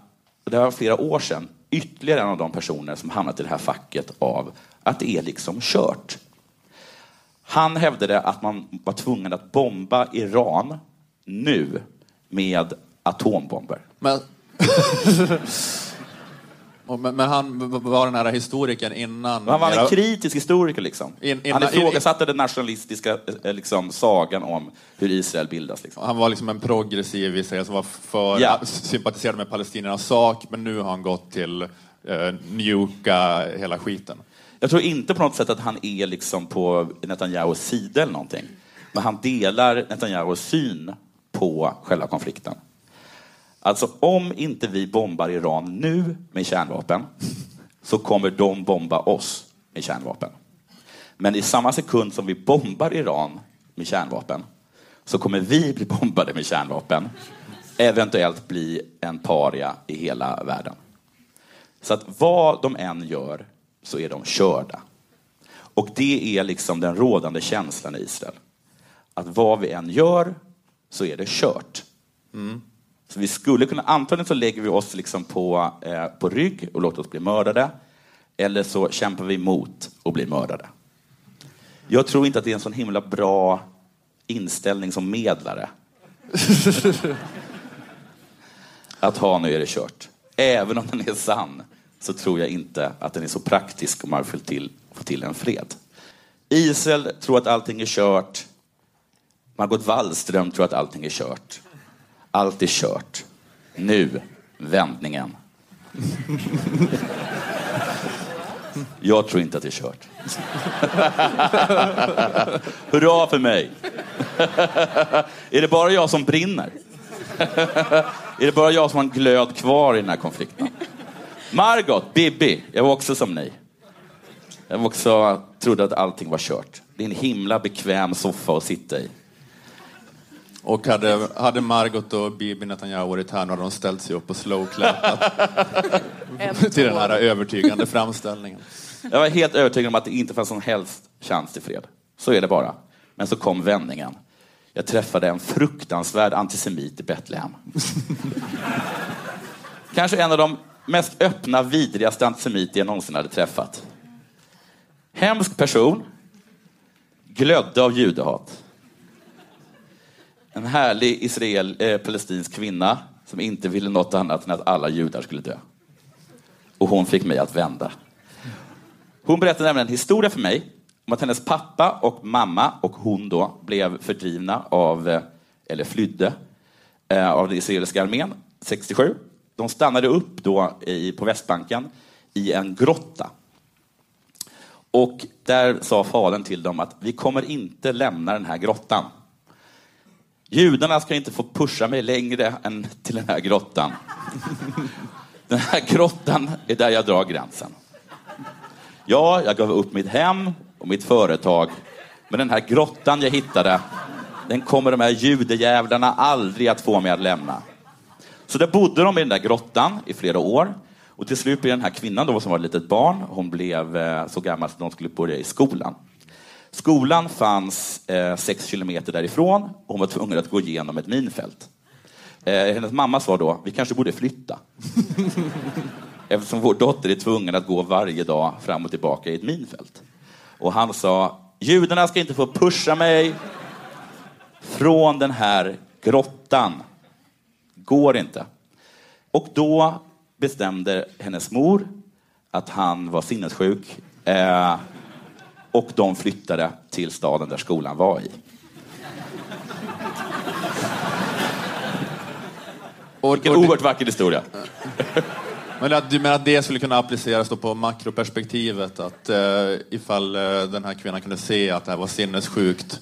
det var flera år sedan, ytterligare en av de personer som hamnat i det här facket av att det är liksom kört. Han hävdade att man var tvungen att bomba Iran nu med atombomber.
Men, men, men han var den här historikern innan...
Han var en kritisk historiker. Liksom.
In-
han
innan-
ifrågasatte den nationalistiska eh, liksom, sagan om hur Israel bildas. Liksom.
Han var liksom en progressiv israel som var för,
Ja.
sympatiserade med palestiniernas sak, men nu har han gått till eh, njuka hela skiten.
Jag tror inte på något sätt att han är liksom på Netanyahus sida eller någonting. Men han delar Netanyahus syn på själva konflikten. Alltså om inte vi bombar Iran nu med kärnvapen så kommer de bomba oss med kärnvapen. Men i samma sekund som vi bombar Iran med kärnvapen så kommer vi bli bombade med kärnvapen. Eventuellt bli en paria i hela världen. Så att vad de än gör så är de körda. Och det är liksom den rådande känslan i Israel. Att vad vi än gör så är det kört. Så vi skulle kunna, antagligen så lägger vi oss liksom på, eh, på rygg och låter oss bli mördade. Eller så kämpar vi emot och blir mördade. Jag tror inte att det är en sån himla bra inställning som medlare. att ha nu är det kört. Även om den är sann så tror jag inte att den är så praktisk om man vill till, få till en fred. Israel tror att allting är kört. Margot Wallström tror att allting är kört. Allt är kört. Nu, vändningen. Jag tror inte att det är kört. Hurra för mig! är det bara jag som brinner? är det bara jag som har en glöd kvar i den här konflikten? Margot, Bibi, jag var också som ni. Jag var också, trodde att allting var kört. Det är en himla bekväm soffa att sitta i.
Och hade, hade Margot och Bibi Netanyahu varit här, hade de ställt sig upp och slowclappat till den här övertygande framställningen.
Jag var helt övertygad om att det inte fanns någon helst chans till fred. Så är det bara. Men så kom vändningen. Jag träffade en fruktansvärd antisemit i Betlehem. Kanske en av de mest öppna, vidrigaste antisemiter jag någonsin hade träffat. Hemsk person. Glödde av judehat. En härlig israel, eh, palestinsk kvinna som inte ville något annat än att alla judar skulle dö. Och hon fick mig att vända. Hon berättade nämligen en historia för mig om att hennes pappa och mamma och hon då blev fördrivna av, eh, eller flydde, eh, av den israeliska armén 67. De stannade upp då i, på Västbanken i en grotta. Och där sa fadern till dem att vi kommer inte lämna den här grottan. Judarna ska inte få pusha mig längre än till den här grottan. Den här grottan är där jag drar gränsen. Ja, jag gav upp mitt hem och mitt företag. Men den här grottan jag hittade, den kommer de här judejävlarna aldrig att få mig att lämna. Så där bodde de i den där grottan i flera år. Och till slut blev den här kvinnan då, som var ett litet barn, hon blev eh, så gammal att de skulle börja i skolan. Skolan fanns eh, sex kilometer därifrån och hon var tvungen att gå igenom ett minfält. Eh, hennes mamma sa då, vi kanske borde flytta. Eftersom vår dotter är tvungen att gå varje dag fram och tillbaka i ett minfält. Och han sa, judarna ska inte få pusha mig från den här grottan. Går inte. Och då bestämde hennes mor att han var sinnessjuk eh, och de flyttade till staden där skolan var i.
Och,
Vilken oerhört vacker historia.
men att, du menar att det skulle kunna appliceras på makroperspektivet? Att eh, ifall eh, den här kvinnan kunde se att det här var sinnessjukt.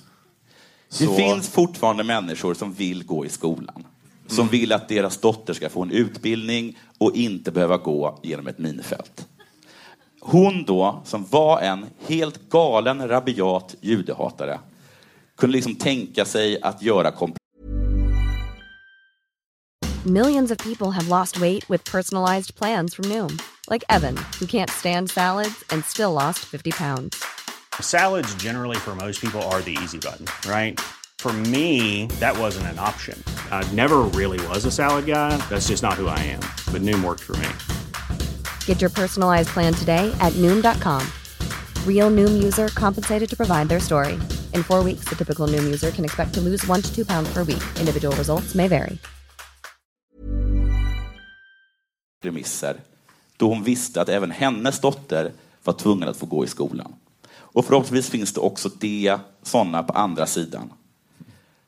Det
Så,
finns fortfarande människor som vill gå i skolan. Som vill att deras dotter ska få en utbildning och inte behöva gå genom ett minfält. Hon då, som var en helt galen, rabiat judehatare, kunde liksom tänka sig att göra komp-
Millions of people have lost weight with personalized plans from Noom, like Evan, who can't stand salads and still lost 50 pounds.
Salads, generally, for most people, are the easy button, right? For me, that wasn't an option. I never really was a salad guy. That's just not who I am. But Noom worked for me.
Get your personalized plan today at Noom.com. Real Noom user compensated to provide their story. In four weeks, the typical Noom user can expect to lose one to two pounds per week. Individual results may vary.
remisser då hon visste att även hennes dotter var tvungen att få gå i skolan. Och förhoppningsvis finns det också det, sådana på andra sidan.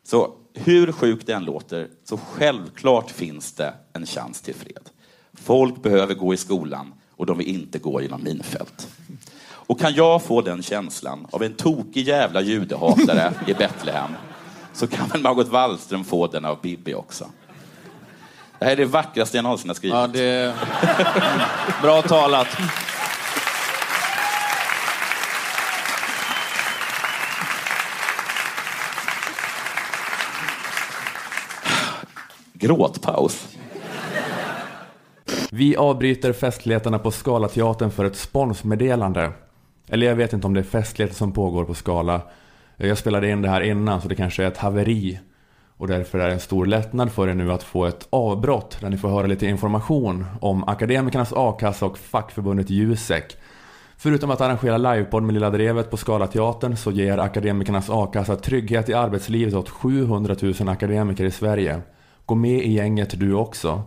Så hur sjukt det än låter, så självklart finns det en chans till fred. Folk behöver gå i skolan och de vill inte gå genom minfält. Och kan jag få den känslan av en tokig jävla judehatare i Betlehem så kan väl Margot Wallström få den av Bibi också. Det här är det vackraste jag någonsin har skrivit.
ja, det bra talat.
Gråtpaus.
Vi avbryter festligheterna på Scalateatern för ett sponsmeddelande. Eller jag vet inte om det är festligheter som pågår på Skala. Jag spelade in det här innan så det kanske är ett haveri. Och därför är det en stor lättnad för er nu att få ett avbrott där ni får höra lite information om Akademikernas A-kassa och fackförbundet Jusek. Förutom att arrangera livepodd med Lilla Drevet på Scalateatern så ger Akademikernas A-kassa trygghet i arbetslivet åt 700 000 akademiker i Sverige. Gå med i gänget du också.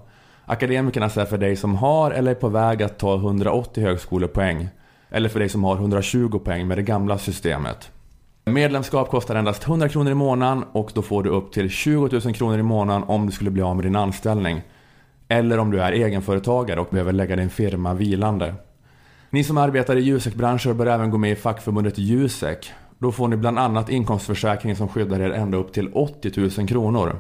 Akademikernas är för dig som har eller är på väg att ta 180 högskolepoäng. Eller för dig som har 120 poäng med det gamla systemet. Medlemskap kostar endast 100 kronor i månaden och då får du upp till 20 000 kronor i månaden om du skulle bli av med din anställning. Eller om du är egenföretagare och behöver lägga din firma vilande. Ni som arbetar i Jusek-branscher bör även gå med i fackförbundet Jusek. Då får ni bland annat inkomstförsäkring som skyddar er ända upp till 80 000 kronor.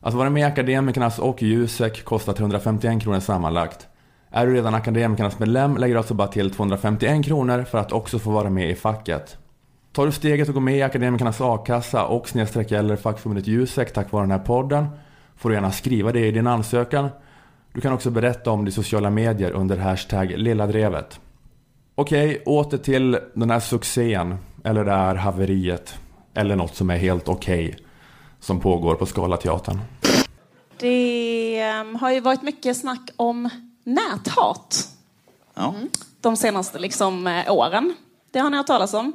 Att vara med i Akademikernas och Jusek kostar 351 kronor sammanlagt. Är du redan Akademikernas medlem lägger du alltså bara till 251 kronor för att också få vara med i facket. Tar du steget och går med i Akademikernas a-kassa och snedstreck eller fackförbundet Jusek tack vare den här podden får du gärna skriva det i din ansökan. Du kan också berätta om det i sociala medier under hashtag lilladrevet. Okej, åter till den här succén, eller det här haveriet, eller något som är helt okej, som pågår på Scalateatern.
Det ehm, har ju varit mycket snack om näthat
Ja.
de senaste liksom, eh, åren. Det har ni hört talas om.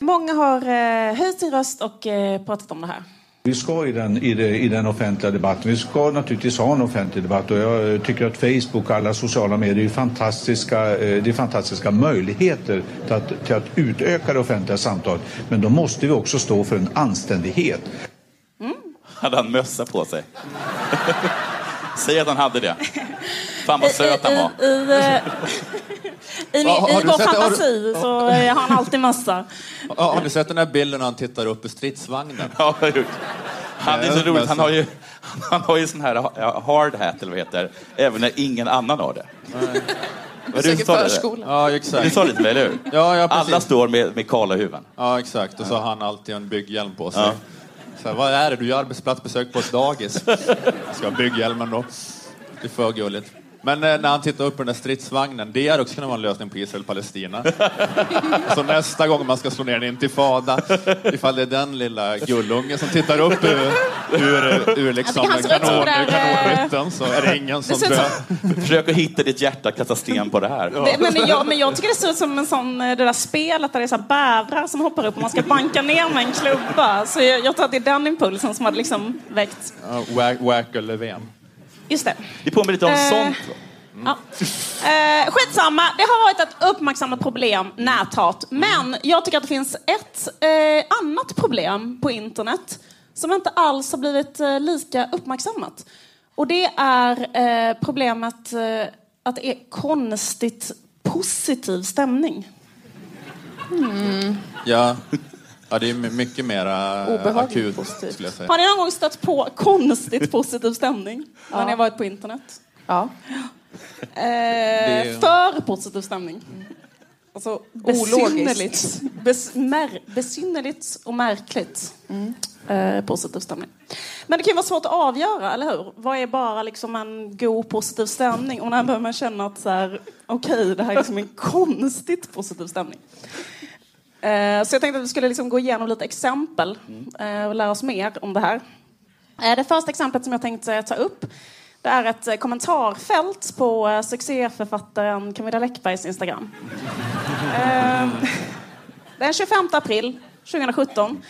Många har eh, höjt sin röst och eh, pratat om det här.
Vi ska i den, i, det, i den offentliga debatten, vi ska naturligtvis ha en offentlig debatt och jag eh, tycker att Facebook och alla sociala medier är fantastiska, eh, det är fantastiska möjligheter till att, till att utöka det offentliga samtalet. Men då måste vi också stå för en anständighet.
Hade han mössa på sig? Säg att han hade det. Fan vad söt han var.
I,
Ja, har
i
du
vår
sett- har du-
fantasi så har han alltid mössa.
Ja, har ni sett den här bilden när han tittar upp i stridsvagnen?
Ja, jag har gjort. Han är så roligt. Han har ju, han har ju sån här hard hat, eller vad heter även när ingen annan har det. Var det du sa det?
Ja,
Du
exakt.
sa det till mig, eller hur?
Ja, ja, precis.
Alla står med, med kala huvuden.
Ja, exakt. Och så har han alltid en bygghjälm på sig.
Ja.
Så här, vad är det? Du gör arbetsplatsbesök på ett dagis. Jag ska ha bygghjälmen då. Det är för gulligt. Men eh, när han tittar upp på den där stridsvagnen, det hade också kunnat vara en lösning på Israel-Palestina. Så nästa gång man ska slå ner en intifada, ifall det är den lilla gullungen som tittar upp ur, ur, ur liksom
Jag tycker han ser ut som
kanon,
det där, eh,
så är det ingen som dör.
Försök att hitta ditt hjärta, kasta sten på det här.
Det, men, jag, men jag tycker det ser ut som en sån, eh, det där spelet där det är så här bävrar som hoppar upp och man ska banka ner med en klubba. Så jag, jag tror att det är den impulsen som hade liksom väckt.
Ja, Wack- Wacker Löfven.
Just det.
Det påminner lite om
Eh,
sånt.
Ja. Eh, skitsamma, det har varit ett uppmärksammat problem, näthat. Men jag tycker att det finns ett eh, annat problem på internet som inte alls har blivit eh, lika uppmärksammat. Och det är eh, problemet eh, att det är konstigt positiv stämning.
Ja. Ja, det är my- mycket mer akut
positivt.
skulle jag säga.
Har ni någon gång stött på konstigt positiv stämning när ni har varit på internet?
Ja.
Eh,
är-
För positiv stämning. Alltså
Ologiskt.
besynnerligt. Bes, mer, besynnerligt och märkligt. Eh, positiv stämning. Men det kan ju vara svårt att avgöra, eller hur? Vad är bara liksom en god positiv stämning? Och när börjar man känna att så här, okej, det här är liksom en konstigt positiv stämning. Eh, så jag tänkte att vi skulle liksom gå igenom lite exempel eh, och lära oss mer om det här. Eh, Det första exemplet som jag tänkte ta upp det är ett kommentarfält på succéförfattaren Camilla Läckbergs Instagram. Den 25 april 2017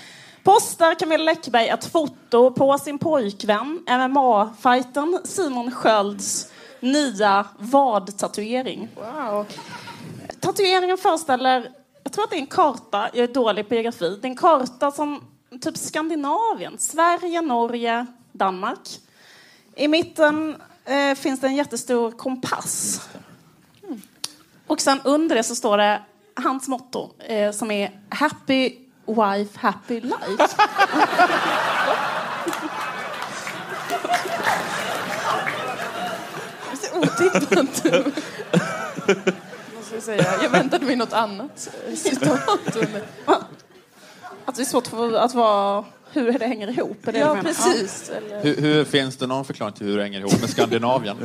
postar Camilla Läckberg ett foto på sin pojkvän, MMA-fightern Simon Skölds nya vadtatuering.
Wow.
Tatueringen föreställer, jag tror att det är en karta, jag är dålig på geografi, det är en karta som typ Skandinavien, Sverige, Norge, Danmark. I mitten eh, finns det en jättestor kompass. Mm. Och sen under det så står det hans motto eh, som är Happy wife, happy life.
Så otippat. Jag säga. Jag väntade mig något annat citat.
Att det är svårt för, att vara hur det hänger ihop. Är det
Ja,
menar?
precis. Eller...
Hur, hur, finns det någon förklaring till hur det hänger ihop med Skandinavien?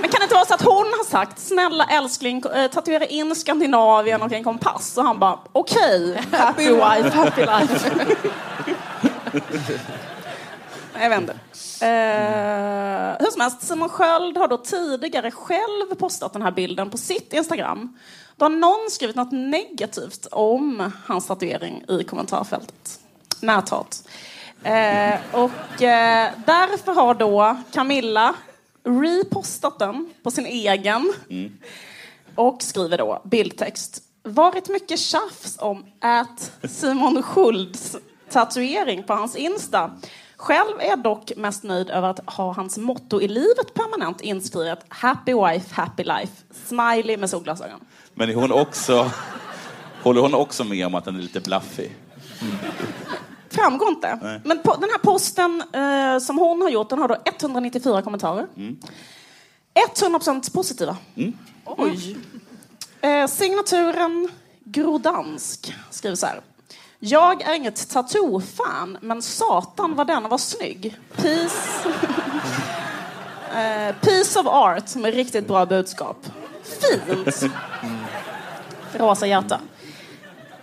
Men kan det inte vara så att hon har sagt snälla älskling, eh, tatuera in Skandinavien och en kompass? Och han bara okej, happy wife, happy life. Jag vet inte. Eh, hur som helst, Simon Sköld har då tidigare själv postat den här bilden på sitt Instagram. Då har någon skrivit något negativt om hans tatuering i kommentarfältet. Näthat. Eh, och eh, därför har då Camilla repostat den på sin egen och skriver då bildtext. Varit mycket tjafs om att Simon Schulds tatuering på hans Insta. Själv är jag dock mest nöjd över att ha hans motto i livet permanent inskrivet Happy wife, happy life. Smiley med solglasögon.
Men är hon också, håller hon också med om att den är lite blaffig?
Framgår inte.
Nej.
Men på, den här posten eh, som hon har gjort, den har då 194 kommentarer. 100% positiva. Oj. Eh, signaturen Grodansk skriver så här. Jag är inget tattoo-fan, men satan vad den var snygg. Peace. eh, piece of art med riktigt bra budskap. Fint. Rosa hjärta.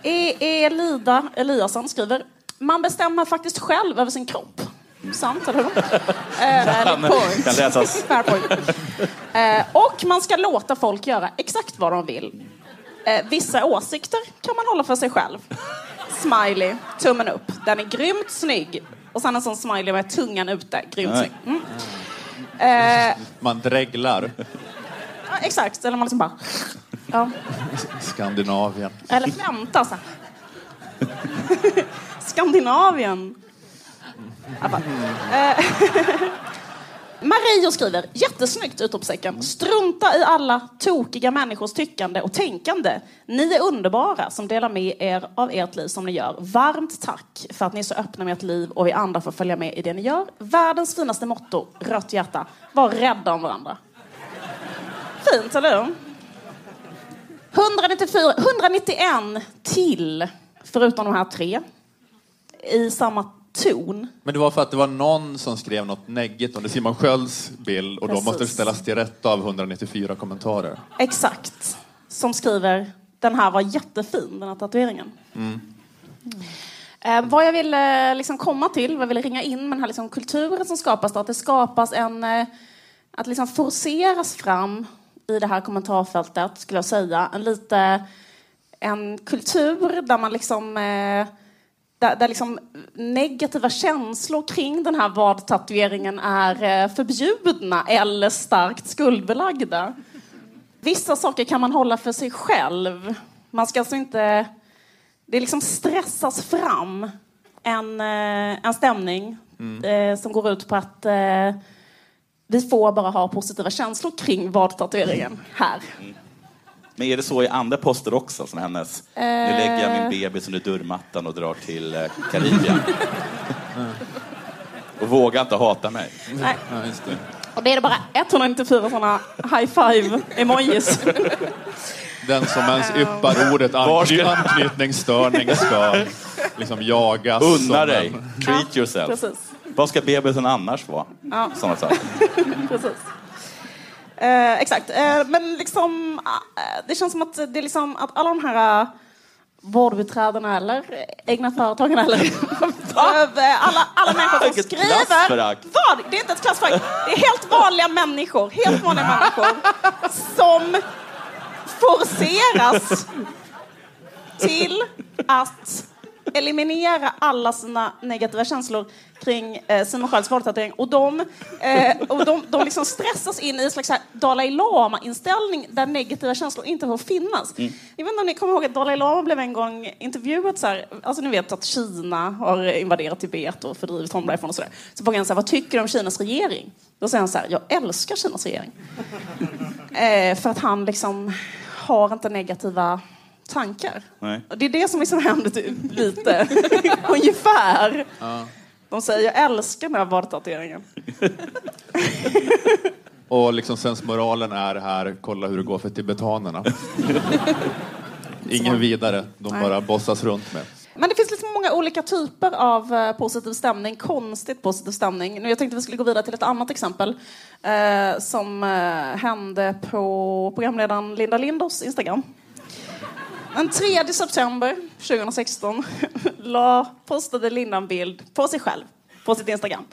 E. Elida Eliasson skriver Man bestämmer faktiskt själv över sin kropp. Sant, eller hur? Eh, point. Eh, och man ska låta folk göra exakt vad de vill. Eh, vissa åsikter kan man hålla för sig själv. Smiley, tummen upp. Den är grymt snygg. Och sen en sån smiley med tungan ute. Grymt
Nej.
snygg. Mm. Eh,
Man dreglar.
ja, exakt, eller man liksom bara... Ja.
Skandinavien.
Eller flämtar så. Skandinavien. Eh, Mario skriver, jättesnyggt utropstecken. Strunta i alla tokiga människors tyckande och tänkande. Ni är underbara som delar med er av ert liv som ni gör. Varmt tack för att ni är så öppna med ert liv och vi andra får följa med i det ni gör. Världens finaste motto, rött hjärta. Var rädda om varandra. Fint, eller hur? 194, 191 till, förutom de här tre, i samma ton.
Men det var för att det var någon som skrev något neggigt under Simon Skölds bild och då
Precis.
måste det ställas till rätta av 194 kommentarer.
Exakt. Som skriver, den här var jättefin, den här tatueringen.
Mm.
Eh, vad jag ville liksom komma till, vad jag ville ringa in med den här liksom kulturen som skapas, då, att det skapas en... Eh, att liksom forceras fram i det här kommentarfältet, skulle jag säga, en lite... En kultur där man liksom... Där, där liksom negativa känslor kring den här vadtatueringen är eh, förbjudna eller starkt skuldbelagda. Vissa saker kan man hålla för sig själv. Man ska alltså inte... Det liksom stressas fram en, eh, en stämning eh, som går ut på att eh, vi får bara ha positiva känslor kring vadtatueringen här.
Men är det så i andra poster också, som hennes? Nu lägger jag min bebis under dörrmattan och drar till eh, Karibien. och vågar inte hata mig.
Nej.
Ja, just det.
Och det är det bara 194 sådana high five emojis.
Den som ens yppar ordet ankny- anknytningsstörning ska liksom jagas.
Unna
som
dig.
en-
Treat yourself.
Precis.
Vad ska bebisen annars vara?
Ja.
Sådana saker.
Precis. Eh, exakt. Eh, men liksom, eh, det känns som att det är liksom att alla de här uh, vårdbiträdena eller egna företagen eller eh, alla, alla människor som
Vilket
skriver.
klassförakt.
Vad? Det är inte ett klassförakt. Det är helt vanliga människor. Helt vanliga människor som forceras till att eliminera alla sina negativa känslor kring eh, Simon Skölds våldtatuering. Och de, eh, och de, de liksom stressas in i en slags Dalai Lama-inställning där negativa känslor inte får finnas. Jag vet inte om ni kommer ihåg att Dalai Lama blev en gång intervjuad så här, alltså ni vet att Kina har invaderat Tibet och fördrivit honom därifrån och sådär. Så frågade han så här, vad tycker du om Kinas regering? Då säger han så här, jag älskar Kinas regering. Eh, för att han liksom har inte negativa tankar.
Nej.
Och det är det som liksom händer typ, lite, ungefär. De säger jag älskar den här vadtatueringen.
Och liksom sensmoralen är här, kolla hur det går för tibetanerna. Ingen vidare, de
Nej.
bara bossas runt med.
Men det finns liksom många olika typer av eh, positiv stämning, konstigt positiv stämning. Nu, jag tänkte vi skulle gå vidare till ett annat exempel eh, som eh, hände på programledaren Linda Lindors Instagram. Den 3 september 2016 la, postade Linda en bild på sig själv på sitt Instagram.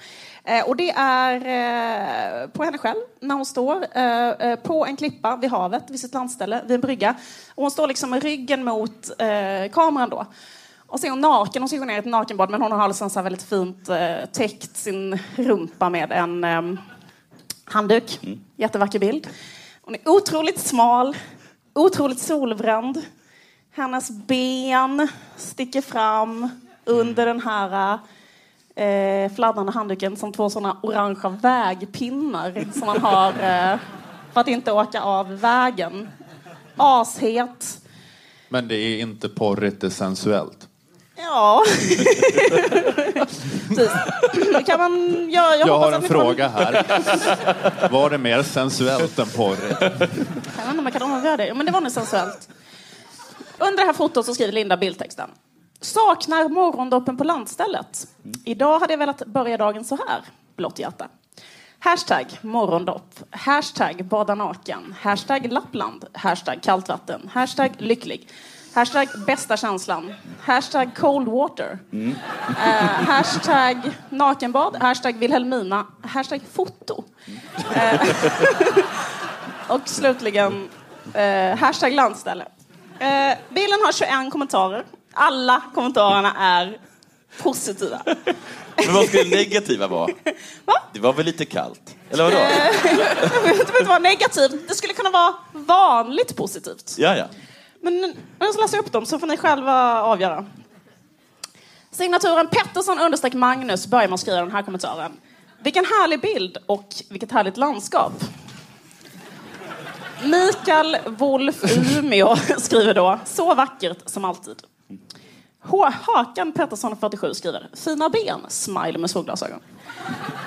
Eh, och det är eh, på henne själv när hon står eh, eh, på en klippa vid havet, vid sitt landställe, vid en brygga. Och hon står liksom med ryggen mot eh, kameran då. Och så är hon naken, hon gå ner i ett nakenbad men hon har alltså så väldigt fint eh, täckt sin rumpa med en eh, handduk. Jättevacker bild. Hon är otroligt smal, otroligt solbränd. Hennes ben sticker fram under den här eh, fladdrande handduken som två sådana orangea vägpinnar som man har eh, för att inte åka av vägen. Ashet.
Men det är inte porrigt, det är sensuellt.
Ja. Kan man, jag, jag,
Jag har en fråga här. Var det mer sensuellt än porrigt?
Jag vet inte om jag kan avgöra det. Men det var nog sensuellt. Under det här fotot så skriver Linda bildtexten. Saknar morgondoppen på landstället. Idag hade jag velat börja dagen så här. Blått hjärta. Hashtag morgondopp. Hashtag bada naken. Hashtag Lappland. Hashtag kallt vatten. Hashtag lycklig. Hashtag bästa känslan. Hashtag cold water. Eh, hashtag nakenbad. Hashtag Wilhelmina. Hashtag foto. Eh, och slutligen eh, hashtag landställe. Eh, bilden har 21 kommentarer. Alla kommentarerna är positiva.
Men vad skulle det negativa vara? Det var väl lite kallt? Eller vadå?
Jag vet inte vad negativt. Det skulle kunna vara vanligt positivt.
Ja, ja.
Men nu så läser jag upp dem så får ni själva avgöra. Signaturen Pettersson understreck Magnus börjar med att skriva den här kommentaren. Vilken härlig bild och vilket härligt landskap. Mikael Wolf Umeå skriver då, så vackert som alltid. H. Hakan Pettersson 47 skriver, fina ben, smile med solglasögon.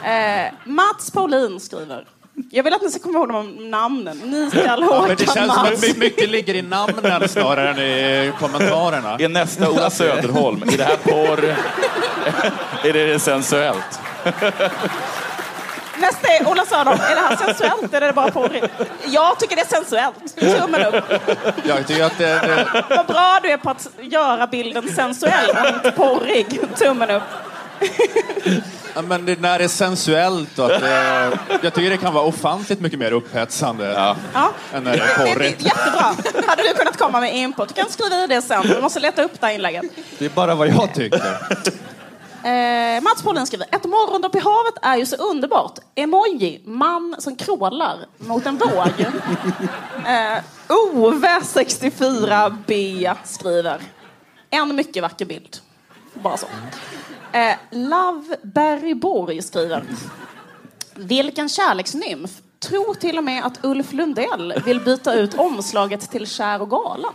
Eh, Mats Paulin skriver, jag vill att ni ska komma ihåg de namnen. Mikael,
Ja,
Håkan,
men det känns som att my- mycket ligger i namnen snarare än i kommentarerna.
Är nästa Ola Söderholm? Är det här porr? är det sensuellt?
Nästa är Ola Söderholm. Är det här sensuellt eller är det bara porrigt? Jag tycker det är sensuellt. Tummen upp.
Jag tycker att det, det,
Vad bra du är på att göra bilden sensuell och inte porrig. Tummen upp.
ja, men det, när det är sensuellt och att det, Jag tycker det kan vara ofantligt mycket mer upphetsande
Ja.
än när det är porrigt.
Jättebra. Hade du kunnat komma med input? Du kan skriva i det sen. Du måste leta upp det här inlägget.
Det är bara vad jag tycker.
Eh, Mats Paulin skriver, ett morgondopp i havet är ju så underbart. Emoji, man som krålar mot en våg. eh, Ove64B skriver, en mycket vacker bild. Bara så. Eh, Love Barry Borg skriver, vilken kärleksnymf. Tror till och med att Ulf Lundell vill byta ut omslaget till Kär och galen.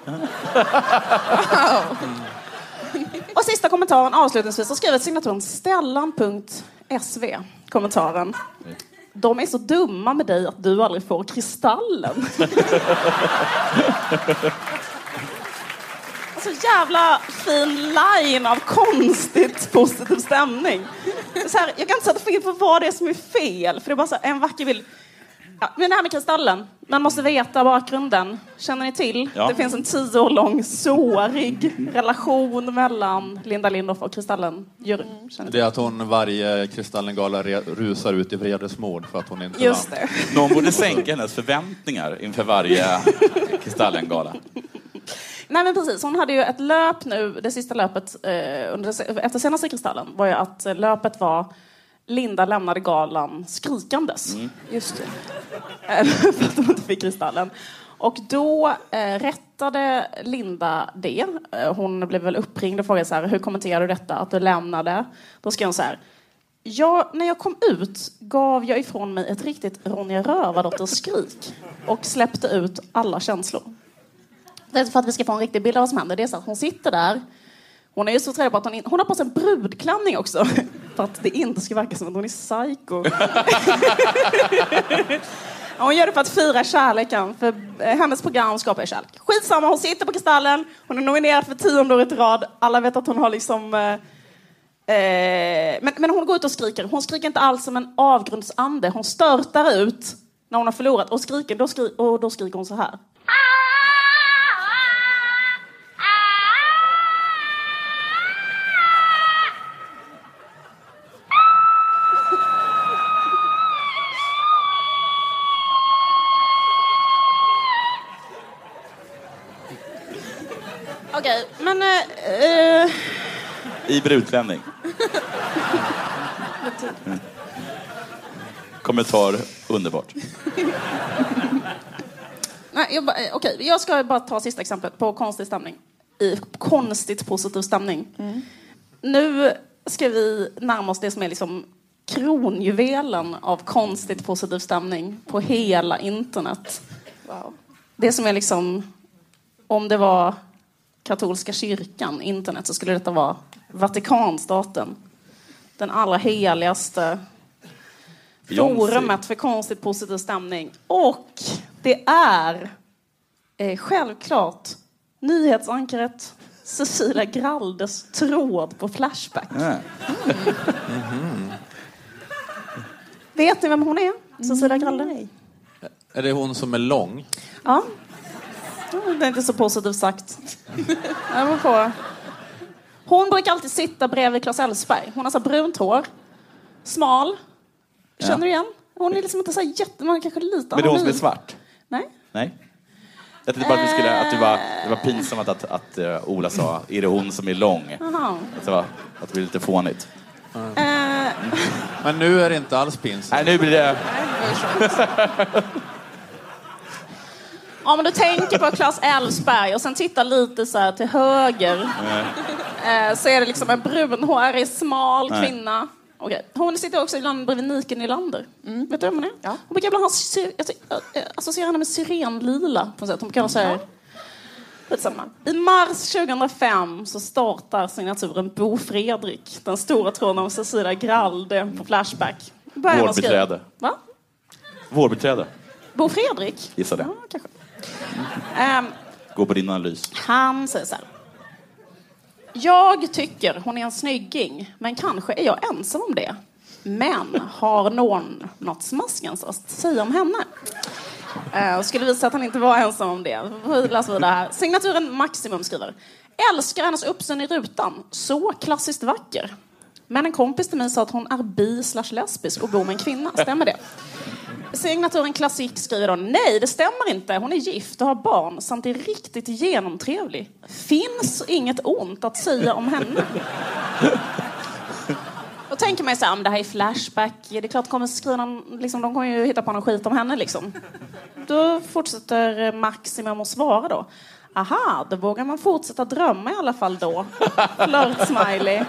Och sista kommentaren avslutningsvis har skrivit signaturen Stellan.sv. Kommentaren. De är så dumma med dig att du aldrig får kristallen. Så jävla fin line av konstigt positiv stämning. Så här, jag kan inte sätta fingret på vad det är som är fel, för det är bara så här, en vacker bild. Ja, men det här med kristallen, man måste veta bakgrunden. Känner ni till?
Ja.
Det finns en tio år lång sårig relation mellan Linda Lindorff och Kristallen. Juryn. Ni
Det är att hon varje Kristallengala re- rusar ut i vredesmord för att hon inte
Just
vann.
det.
Någon borde sänka hennes förväntningar inför varje Kristallengala.
Nej men precis, hon hade ju ett löp nu, det sista löpet eh, under, efter senaste Kristallen var ju att eh, löpet var Linda lämnade galan skrikandes. Just det. För att hon inte fick Kristallen. Och då eh, rättade Linda det. Eh, hon blev väl uppringd och frågade så här, hur kommenterar du detta att du lämnade? Då skrev hon så här, Ja, när jag kom ut gav jag ifrån mig ett riktigt Ronja Rövardotter-skrik och släppte ut alla känslor. Det är för att vi ska få en riktig bild av vad som händer. Det är så att hon sitter där. Hon är så trevlig på att hon, in, hon har på sig en brudklänning också. För att det inte ska verka som att hon är psycho. Hon gör det för att fira kärleken, för eh, hennes program skapar kärlek. Skitsamma, hon sitter på Kristallen, hon är nominerad för tionde året i rad. Alla vet att hon har liksom... Eh, eh, men, men hon går ut och skriker. Hon skriker inte alls som en avgrundsande. Hon störtar ut när hon har förlorat och skriker, då, skri- och då skriker hon så här.
I brudklänning. Mm. Kommentar, underbart.
nej, jag, eh, okej, jag ska bara ta sista exemplet på konstig stämning. I konstigt positiv stämning. Nu ska vi närma oss det som är liksom kronjuvelen av konstigt positiv stämning på hela internet. Det som är liksom, om det var katolska kyrkan, internet, så skulle detta vara Vatikanstaten. Den allra heligaste forumet för konstigt positiv stämning. Och det är eh, självklart nyhetsankaret Cecilia Graldes tråd på Flashback.
Ja.
Vet ni vem hon är? Cecilia Gralde?
Är det hon som är lång?
Ja. Mm, Det är inte så positivt sagt. Jag var på. Hon brukar alltid sitta bredvid Claes Elfsberg. Hon har så brunt hår. Smal. Känner du igen? Hon är liksom inte så här jätte... Man kanske lite
Men det är hon som är svart?
Nej.
Nej? Jag tänkte bara att, vi skulle, att det, var, det var pinsamt att, att uh, Ola sa, är det hon som är lång?
Jaha.
Att det, var, att det blev lite fånigt.
Eh,
Men nu är det inte alls pinsamt.
Nej, nu blir det...
Om du tänker på Claes Elfsberg och sen tittar lite så här till höger eh, så är det liksom en brunhårig, smal
Nej.
kvinna. Okej. Hon sitter också ibland bredvid Nike Nylander.
Mm.
Vet du vem hon är? Hon brukar ibland ha, jag associerar henne med syrenlila på något sätt. Hon brukar ha så här, Skitsamma. I mars 2005 så startar signaturen Bo Fredrik, den stora tråden om Cecilia Gralde på Flashback.
Vårdbiträde.
Va?
Vårdbiträde,
Bo Fredrik?
gissa det.
Kanske. Ehm,
Gå på din analys.
han säger så här. Jag tycker hon är en snygging, men kanske är jag ensam om det. Men har någon något smaskens att säga om henne? Eh, skulle visa att han inte var ensam om det. Vi läser vidare här. Signaturen Maximum skriver. Älskar hennes uppsyn i rutan. Så klassiskt vacker. Men en kompis till mig sa att hon är bi slash lesbisk och bor med en kvinna. Stämmer det? Signaturen Klassik skriver då nej, det stämmer inte. Hon är gift och har barn samt är riktigt genomtrevlig. Finns inget ont att säga om henne. Då tänker man ju såhär, det här är Flashback, det är klart kommer skriva någon, liksom, de kommer ju hitta på någon skit om henne liksom. Då fortsätter eh, Maximum att svara då. Aha, då vågar man fortsätta drömma i alla fall då. Flirt-smiley.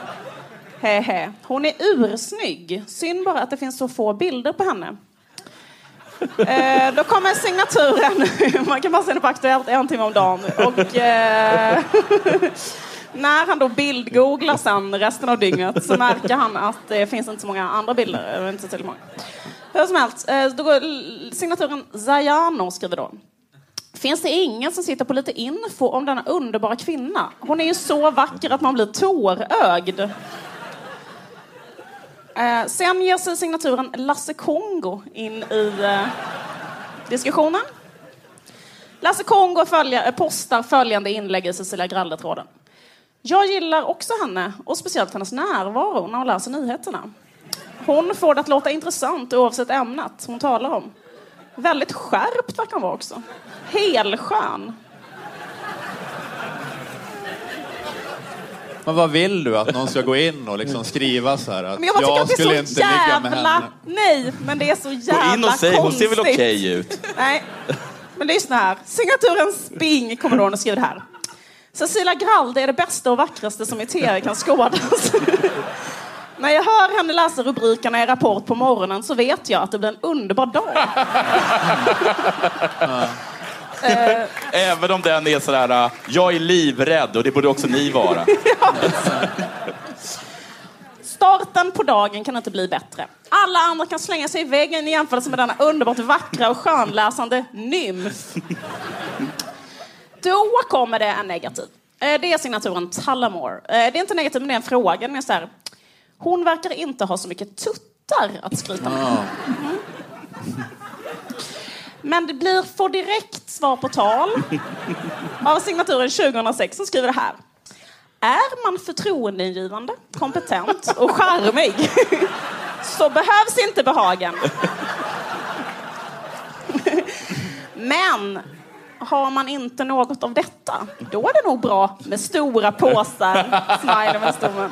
Hehe. Hon är ursnygg. Synd bara att det finns så få bilder på henne. Eh, då kommer signaturen. Man kan bara se det på Aktuellt en timme om dagen. Och, eh, när han då bildgooglar sen resten av dygnet så märker han att det finns inte så många andra bilder. Inte så många. Hur som helst, eh, då går signaturen Zayano skriver då. Finns det ingen som sitter på lite info om denna underbara kvinna? Hon är ju så vacker att man blir tårögd. Eh, sen ger sig signaturen Lasse Kongo in i eh, diskussionen. Lasse Kongo följa, eh, postar följande inlägg i Cecilia Gralde-tråden. Jag gillar också henne och speciellt hennes närvaro när hon läser nyheterna. Hon får det att låta intressant oavsett ämnet hon talar om. Väldigt skärpt verkar hon vara också. Helskön.
Men vad vill du? Att någon ska gå in och liksom skriva så här att
Men jag bara tycker att det
skulle
är så
inte ligga med
jävla...
henne?
Nej, men det är så jävla
Gå in och säg, hon
konstigt.
ser väl okej ut?
Nej, men lyssna här. Signaturen Sping kommer då och skriver det här. Cecilia Gralde är det bästa och vackraste som i tv kan skådas. När jag hör henne läsa rubrikerna i Rapport på morgonen så vet jag att det blir en underbar dag.
Även om den är sådär, uh, jag är livrädd och det borde också ni vara.
Starten på dagen kan inte bli bättre. Alla andra kan slänga sig i väggen i jämförelse med denna underbart vackra och skönläsande nymf. Då kommer det en negativ. Eh, Det är signaturen Tullamore. Eh, Det är inte negativ, men det är en fråga. Den är så här, hon verkar inte ha så mycket tuttar att skryta med. Mhm. Men det blir får direkt svar på tal av signaturen 2006 som skriver det här. Är man förtroendeingivande, kompetent och charmig så behövs inte behagen. Men har man inte något av detta, då är det nog bra med stora påsar, smiley med stommen.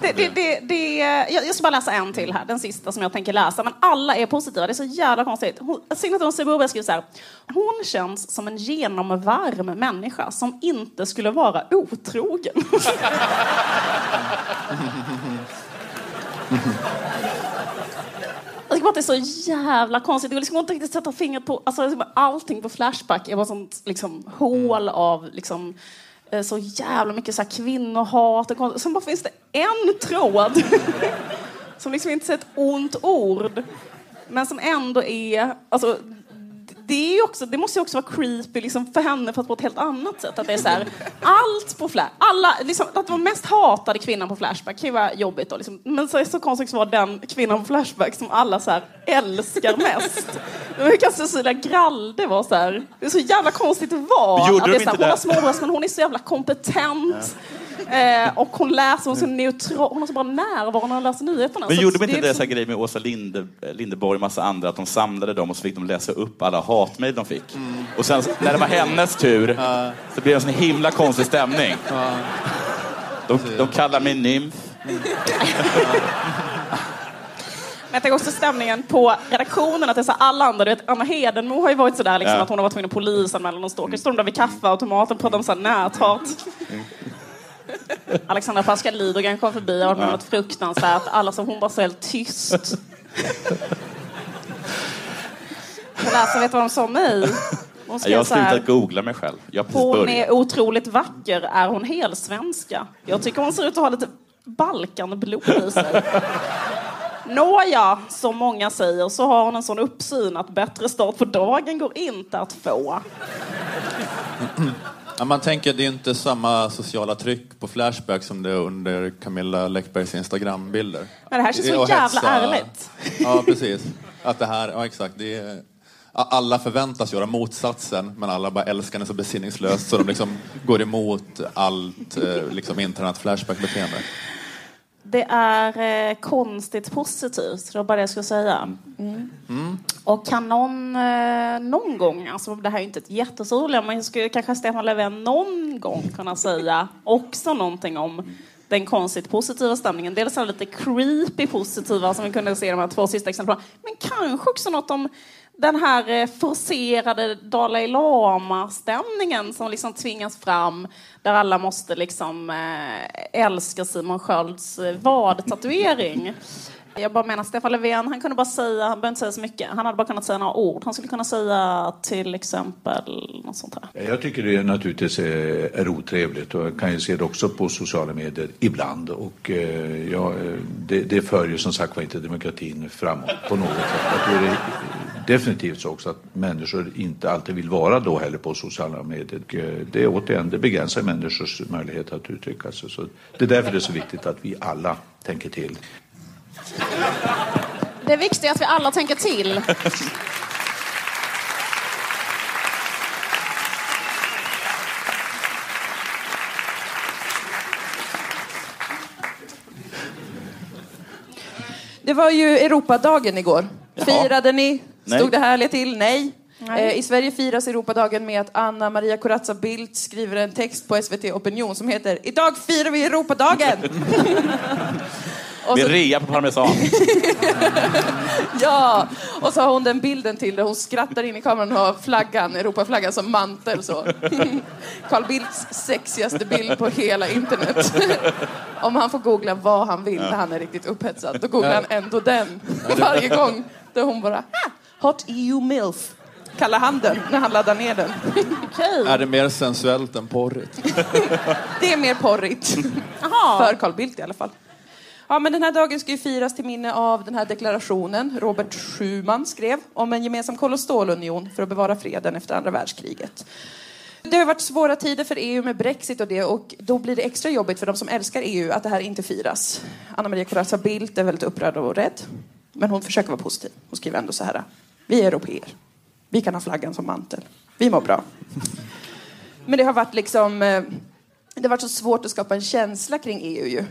Det, det, det, det, jag jag ska bara läsa en till här, den sista som jag tänker läsa. Men alla är positiva, det är så jävla konstigt. Signaturen Sibuba skriver så här. Hon känns som en genomvarm människa som inte skulle vara otrogen. Jag tycker bara att det är så jävla konstigt. Det går liksom inte riktigt sätta fingret på... Alltså, allting på Flashback är bara sånt liksom, hål av liksom, Eh, så jävla mycket så här, kvinnohat. Och Sen bara finns det en tråd som liksom inte säger ett ont ord men som ändå är... Alltså, det, är också, det måste ju också vara creepy liksom för henne fast på ett helt annat sätt. Att det är så här, allt på Flash, alla, liksom, att vara mest hatade kvinnan på Flashback kan ju vara jobbigt då. Liksom. Men så är det så konstigt vara den kvinnan på Flashback som alla så här älskar mest. Hur kan Cecilia Gralde vara så här? Det är så jävla konstigt att vara.
Gjorde
att det är
de
så här,
inte
hon har
det?
småbröst men hon är så jävla kompetent. Eh, och hon läser, hon är så neutral, hon har så bra närvaro när hon läser nyheterna.
Men
Så
gjorde de inte
är
det
liksom-
så grej med Åsa Linde, Lindeborg och massa andra, att de samlade dem och så fick de läsa upp alla hatmejl de fick. Och sen när det var hennes tur så blev det en sån himla konstig stämning. De, de kallar mig nymf.
Men jag tänker också stämningen på redaktionen, att det är så alla andra, du vet, Anna Hedenmo har ju varit sådär liksom,
Ja.
att hon har varit tvungen att polisanmäla någon stalker. Står de där vid kaffeautomaten och pratar om så här näthat. Alexandra Pascal Lidogren kom förbi och har varit med något fruktansvärt. Alla som hon bara så helt tyst. Jag läser, vet du vad de sa om mig? Hon
Jag har
här,
slutat googla mig själv. Jag
hon
börjat.
är otroligt vacker. Är hon helsvenska? Jag tycker hon ser ut att ha lite Balkanblod i sig. Nåja, som många säger så har hon en sån uppsyn att bättre start på dagen går inte att få.
Ja, man tänker det är inte samma sociala tryck på Flashback som det är under Camilla Läckbergs Instagrambilder.
Men det här känns så jävla
hetsa-
ärligt.
Ja, precis. Att det här, ja exakt. Det är, alla förväntas göra motsatsen, men alla bara älskar den så besinningslöst så de liksom går emot allt eh, liksom internet Flashback-beteende.
Det är eh, konstigt positivt, det var bara det jag skulle säga.
Mm.
Och kan någon eh, någon gång, alltså det här är ju inte ett problem, men skulle kanske Stefan Löfven någon gång kunna säga också någonting om den konstigt positiva stämningen. Dels är det lite creepy positiva som vi kunde se i de här två sista exemplen, men kanske också något om den här eh, forcerade Dalai Lama-stämningen som liksom tvingas fram där alla måste liksom eh, älska Simon Skölds eh, vadtatuering. Jag bara menar Stefan Löfven, han kunde bara säga, han behöver inte säga så mycket, han hade bara kunnat säga några ord. Han skulle kunna säga till exempel något sånt här.
Jag tycker det naturligtvis är, är otrevligt och jag kan ju se det också på sociala medier ibland. Och eh, ja, det, det för ju som sagt var inte demokratin framåt på något sätt. Jag tror det är definitivt så också att människor inte alltid vill vara då heller på sociala medier. Eh, det är återigen, det begränsar människors möjlighet att uttrycka sig. Så det är därför det är så viktigt att vi alla tänker till.
Det viktiga är att vi alla tänker till.
Det var ju Europadagen igår. Firade ni?
Nej.
Stod det härliga till? Nej.
Nej.
Eh, I Sverige firas Europadagen med att Anna Maria Corazza Bildt skriver en text på SVT Opinion som heter Idag firar vi Europadagen! Och
Med
så,
rea på parmesan.
ja, och så har hon den bilden till där hon skrattar in i kameran och har flaggan, Europaflaggan som mantel så. Carl Bildts sexigaste bild på hela internet. Om han får googla vad han vill när han är riktigt upphetsad, då googlar han ändå den varje gång. Där hon bara, ah, Hot EU milf. Kallar han den när han laddar ner den.
Är det mer sensuellt än porrigt?
Det är mer porrigt. För Carl Bildt i alla fall. Ja, men den här dagen ska ju firas till minne av den här deklarationen Robert Schuman skrev om en gemensam kol och stålunion för att bevara freden efter andra världskriget. Det har varit svåra tider för EU med Brexit och det och då blir det extra jobbigt för de som älskar EU att det här inte firas. Anna Maria Corazza Bildt är väldigt upprörd och rädd. Men hon försöker vara positiv. Hon skriver ändå så här. Vi är europeer. Vi kan ha flaggan som mantel. Vi mår bra. Men det har varit liksom... Eh, det har varit så svårt att skapa en känsla kring EU ju.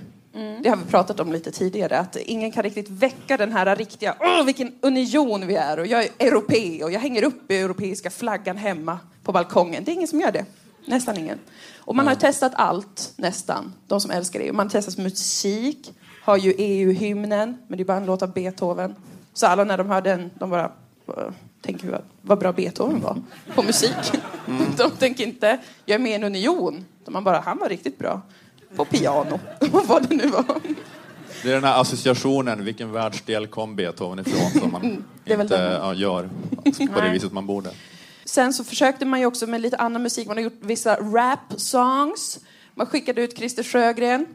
Det har vi pratat om lite tidigare, att ingen kan riktigt väcka den här riktiga, åh vilken union vi är och jag är europé och jag hänger upp i europeiska flaggan hemma på balkongen. Det är ingen som gör det. Nästan ingen. Och man har testat allt, nästan, de som älskar EU. Man har testat musik, har ju EU-hymnen, men det är bara en låt av Beethoven. Så alla när de hör den, de bara "Vad- tänker vad, vad bra Beethoven var på musik. De tänker inte, jag är med i en union. De man bara, han var riktigt bra på piano. vad det nu var.
Det är den här associationen, vilken världsdel kom Beethoven ifrån, som man
det är väl
inte ja, gör på det viset man borde.
Sen så försökte man ju också med lite annan musik. Man har gjort vissa rap-songs. Man skickade ut Christer Sjögren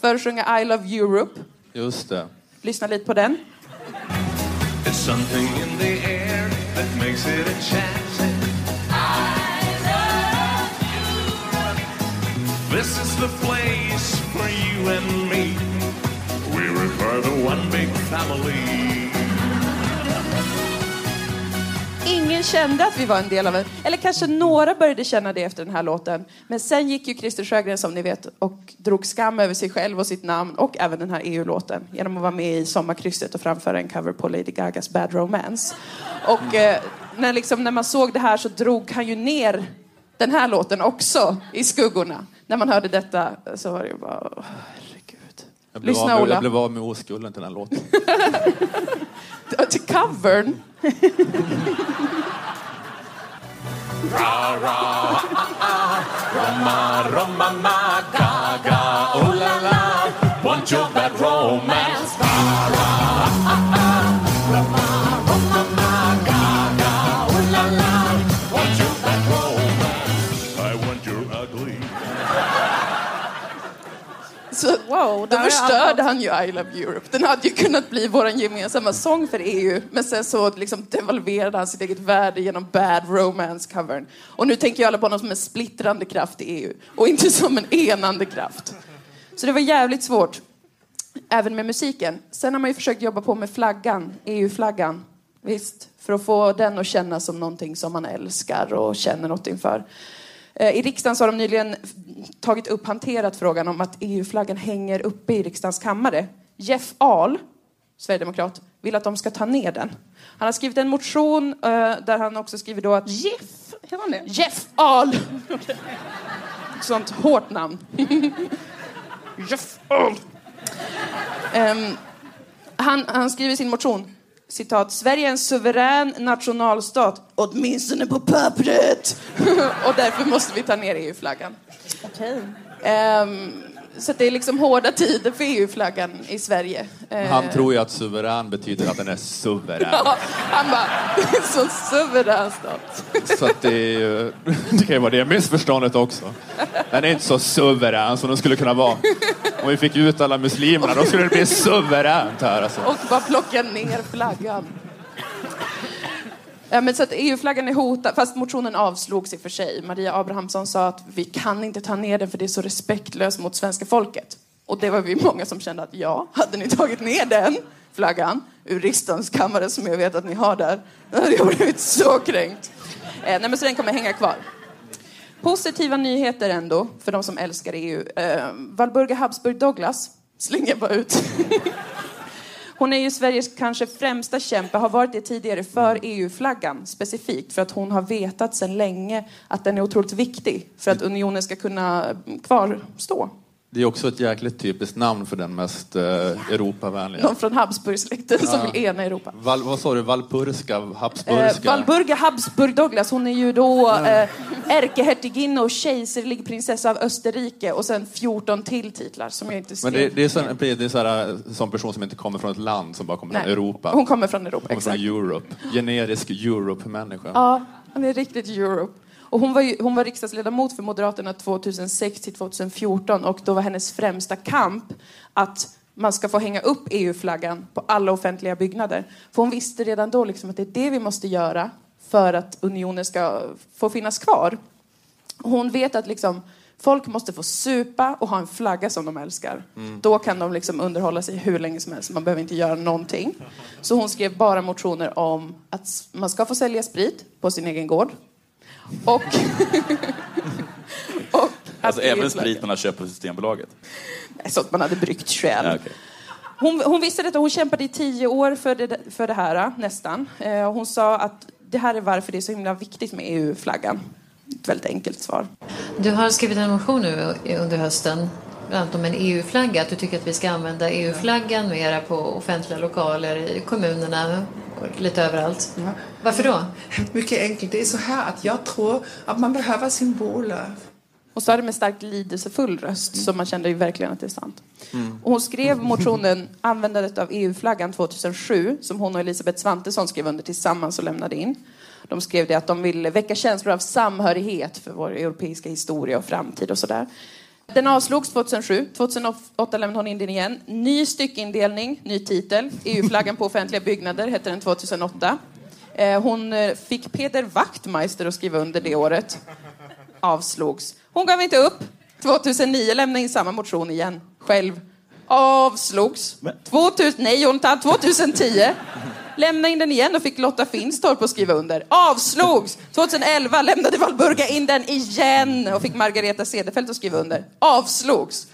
för att sjunga I Love Europe.
Just det.
Lyssna lite på den.
It's something in the air that makes it enchanting. This is the place for you and me. We refer to one big family.
Ingen kände att vi var en del av en... Eller kanske några började känna det efter den här låten. Men sen gick ju Christer Sjögren, som ni vet, och drog skam över sig själv och sitt namn och även den här EU-låten genom att vara med i Sommarkrysset och framföra en cover på Lady Gagas Bad Romance. Och eh, när, liksom, när man såg det här så drog han ju ner den här låten också i skuggorna. När man hörde detta så var det ju bara... åh, herregud.
Jag blev,
Lyssna,
av,
Ola.
jag blev av med oskulden till den här låten.
Till covern.
Roma, Roma, ma, gaga, oh la la. Want your bad romance? Ra, ra,
Wow,
Då förstörde han ju I Love Europe. Den hade ju kunnat bli vår gemensamma sång för EU. Men sen så liksom devalverade han sitt eget värde genom Bad Romance-covern. Och nu tänker jag alla på honom som en splittrande kraft i EU. Och inte som en enande kraft. Så det var jävligt svårt. Även med musiken. Sen har man ju försökt jobba på med flaggan, EU-flaggan. Visst, för att få den att kännas som någonting som man älskar och känner något inför. Eh, I riksdagen så har de nyligen tagit upp, hanterat frågan om att EU-flaggan hänger uppe i riksdagens kammare. Jeff Ahl, sverigedemokrat, vill att de ska ta ner den. Han har skrivit en motion eh, där han också skriver då att...
Jeff, heter han det?
Jeff Ahl! Sånt hårt namn. Jeff Ahl. Ehm, han, han skriver i sin motion, citat, Sverige är en suverän nationalstat, åtminstone på pappret. och därför måste vi ta ner EU-flaggan.
Okej.
Ehm, så det är liksom hårda tider för EU-flaggan i Sverige.
Han tror ju att suverän betyder att den är suverän.
Ja, han bara, det är en så suverän stat.
Så att det, är ju, det kan ju vara det missförståndet också. Den är inte så suverän som den skulle kunna vara. Om vi fick ut alla muslimerna, då skulle det bli suveränt här alltså.
Och bara plocka ner flaggan. Ja, men så att EU-flaggan är hotad, fast motionen avslogs i och för sig. Maria Abrahamsson sa att vi kan inte ta ner den för det är så respektlöst mot svenska folket. Och det var vi många som kände att ja, hade ni tagit ner den flaggan ur riksdagens kammare som jag vet att ni har där, då hade jag blivit så kränkt. Eh, nej, men så den kommer hänga kvar. Positiva nyheter ändå, för de som älskar EU. Eh, Valburga Habsburg Douglas slänger jag bara ut. Hon är ju Sveriges kanske främsta kämpe, har varit det tidigare, för EU-flaggan specifikt. För att hon har vetat sedan länge att den är otroligt viktig för att unionen ska kunna kvarstå.
Det är också ett jäkligt typiskt namn för den mest eh, Europavänliga.
Någon från Habsburgsläkten som
Ja.
vill ena Europa.
Val, vad sa du? Valpurska?
Eh,
Habsburgska?
Walburga Habsburg Douglas, hon är ju då eh, ärkehertiginna och kejserlig prinsessa av Österrike och sen 14 till titlar som jag inte skrev.
Men det, det är sån, det är så här, sån person som inte kommer från ett land, som bara kommer från
Nej.
Europa.
Hon kommer från Europa,
kommer från
exakt.
Europe. Generisk Europe-människa.
Ja, han är riktigt Europe. Och hon, var ju, hon var riksdagsledamot för Moderaterna 2006 till 2014 och då var hennes främsta kamp att man ska få hänga upp EU-flaggan på alla offentliga byggnader. För hon visste redan då liksom att det är det vi måste göra för att unionen ska få finnas kvar. Hon vet att liksom, folk måste få supa och ha en flagga som de älskar.
Mm.
Då kan de liksom underhålla sig hur länge som helst. Man behöver inte göra någonting. Så hon skrev bara motioner om att man ska få sälja sprit på sin egen gård. Och... och
Alltså även
EU-flaggan-
sprit man har köpt på Systembolaget.
Sånt man hade bryggt själv.
Ja, okej.
Hon, hon visste detta, hon kämpade i tio år för det, för det här, nästan. Eh, hon sa att det här är varför det är så himla viktigt med EU-flaggan. Ett väldigt enkelt svar.
Du har skrivit en motion nu under hösten, bland annat om en EU-flagga. Att du tycker att vi ska använda EU-flaggan mera på offentliga lokaler i kommunerna lite överallt. Varför då?
Mycket enkelt. Det är så här att jag tror att man behöver symboler.
Hon sa det med starkt lidelsefull röst, så man kände ju verkligen att det är sant. Och hon skrev motionen Användandet av EU-flaggan 2007, som hon och Elisabeth Svantesson skrev under tillsammans och lämnade in. De skrev det att de vill väcka känslor av samhörighet för vår europeiska historia och framtid och sådär. Den avslogs 2007. 2008 lämnade hon in den igen. Ny styckindelning, ny titel. EU-flaggan på offentliga byggnader hette den 2008. Eh, Hon eh, fick Peter Wachtmeister att skriva under det året. Avslogs. Hon gav inte upp. 2009 lämnade in samma motion igen. Själv. Avslogs. 2000, nej, Jonathan. 2010 lämnade in den igen och fick Lotta Finstorp att skriva under. Avslogs. 2011 lämnade Valburga in den igen och fick Margareta Cederfelt att skriva under. Avslogs.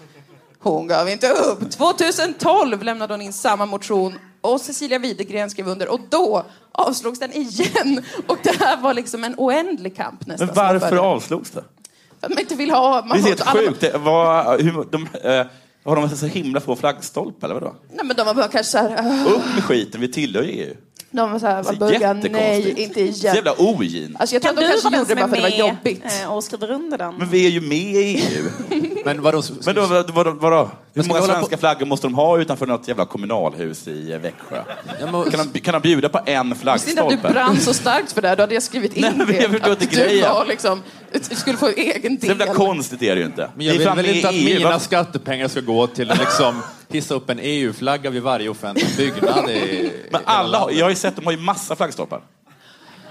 Hon gav inte upp. 2012 lämnade hon in samma motion och Cecilia Widegren skrev under och då avslogs den igen. Och det här var liksom en oändlig kamp nästan.
Men varför avslogs det?
För att man inte vill ha...
Det
Man
är
har
helt
alla-
sjukt. Det var, hur, de, eh, har de så himla få flaggstolpar eller vadå?
Nej men de har bara kanske såhär...
Upp med skiten, vi tillhör ju EU.
De var såhär,
Alltså,
Valburga, nej, inte
Så
igen.
jävla ogin.
Alltså jag tror
Kan
att de
du
kanske gjorde det bara för att det var
med
jobbigt.
eh, och skriver under den?
Men vi är ju med i EU.
Men vadå?
Men då, vadå, vadå? Hur många svenska flaggor måste de ha utanför något jävla kommunalhus i eh, Växjö? Kan de, kan de bjuda på en
Visst inte att du
flaggstolpe?
brann så starkt för det här, då hade jag skrivit in
Nej, men jag
det. Att du
grejen.
var liksom, du skulle få egen
Så
del.
jävla konstigt är det ju inte.
Men jag vill väl inte att
EU,
mina skattepengar ska gå till att liksom hissa upp en EU-flagga vid varje offentlig byggnad i
Men alla har, jag har ju sett, de har ju massa flaggstolpar.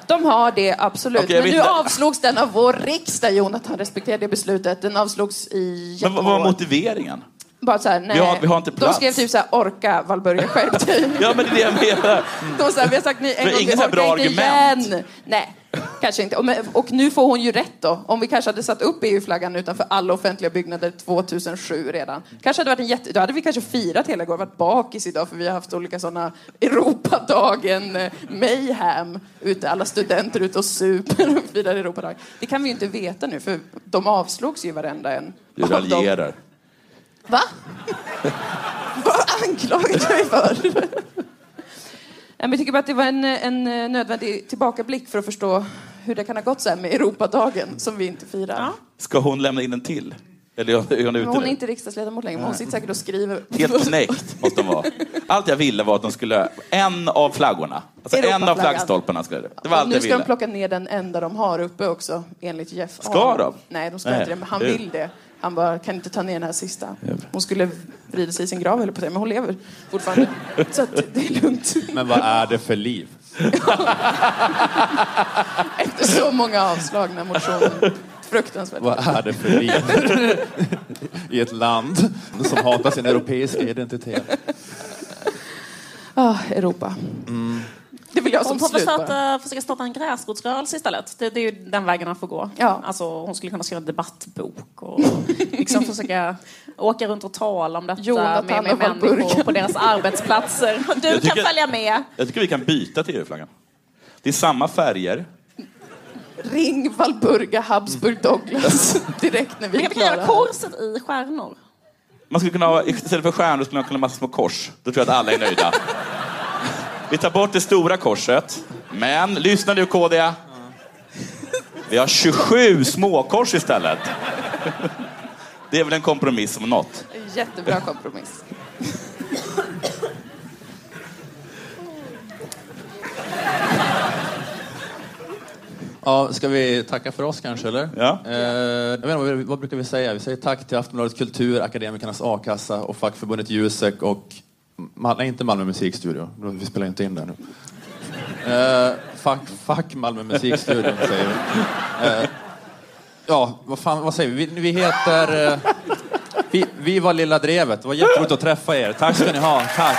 De har det, absolut.
Okej,
Men nu avslogs den av vår riksdag, Jonathan respekterar det beslutet. Den avslogs i
Men vad var motiveringen?
Bara så här, nej.
Vi har- vi har inte
De
plats.
skrev typ så här, orka Valburga, skärp dig.
Ja, men det är det jag menar.
De sa, vi har sagt nej en gång till, orka
bra
inte
argument.
igen. Nej, kanske inte. Och, men, och nu får hon ju rätt då. Om vi kanske hade satt upp EU-flaggan utanför alla offentliga byggnader 2007 redan. Kanske hade varit en jätte... Då hade vi kanske firat hela igår, varit bakis idag för vi har haft olika sådana Europadagen, eh, mayhem, ute, alla studenter ute och super och firar Europadag. Det kan vi ju inte veta nu för de avslogs ju varenda en.
Du raljerar.
Va? Vad anklagar du mig för? Jag tycker bara att det var en, en nödvändig tillbakablick för att förstå hur det kan ha gått så här med Europadagen som vi inte firar.
Ska hon lämna in en till? Eller är hon ute
hon är inte riksdagsledamot längre, men hon sitter säkert och skriver.
Helt knäckt måste hon vara. Allt jag ville var att de skulle, en av flaggorna, alltså en av flaggstolparna skulle det. Det var allt
nu
jag
ska de plocka ner den enda de har uppe också, enligt Jeff
Ska
Ahl.
de?
Nej, de ska
Nej.
inte det, men han vill det. Han bara, kan inte ta ner den här sista. Hon skulle vrida sig i sin grav, jag på säga, men hon lever fortfarande. Så att det är lugnt.
Men vad är det för liv?
Efter så många avslagna motioner. Fruktansvärt.
Vad är det för liv? I ett land som hatar sin europeiska identitet.
Ah, Europa. Det vill jag som
Hon får
slut
försöka, försöka starta en gräsrotsrörelse istället. Det, det är ju den vägen han får gå.
Ja.
Alltså, hon skulle kunna skriva en debattbok och liksom försöka åka runt och tala om detta
Jonathan
med, med människor på deras arbetsplatser. Du
Jag
kan
tycker-
följa med.
Jag tycker vi kan byta till EU-flaggan. Det är samma färger.
Ring Valburga Habsburg Douglas direkt när vi
Vi
är
kan göra
klara.
korset i stjärnor.
Man skulle kunna ha, istället för stjärnor skulle man kunna ha massa små kors. Då tror jag att alla är nöjda. Vi tar bort det stora korset. Men, lyssna nu KD. Vi har 27 småkors istället. Det är väl en kompromiss om något.
Jättebra kompromiss.
Ja, ska vi tacka för oss kanske, eller?
Ja.
Eh, jag vet inte, vad, vad brukar vi säga? Vi säger tack till Aftonbladet Kultur, Akademikernas A-kassa och fackförbundet Jusek och... Mal- nej, inte Malmö musikstudio. Vi spelar inte in där nu. Uh, fuck, fuck Malmö musikstudio, säger vi. Uh, ja, vad fan, vad säger vi? Vi, vi heter... Uh, vi, vi var Lilla Drevet. Det var jätteroligt att träffa er. Tack ska ni ha. Tack.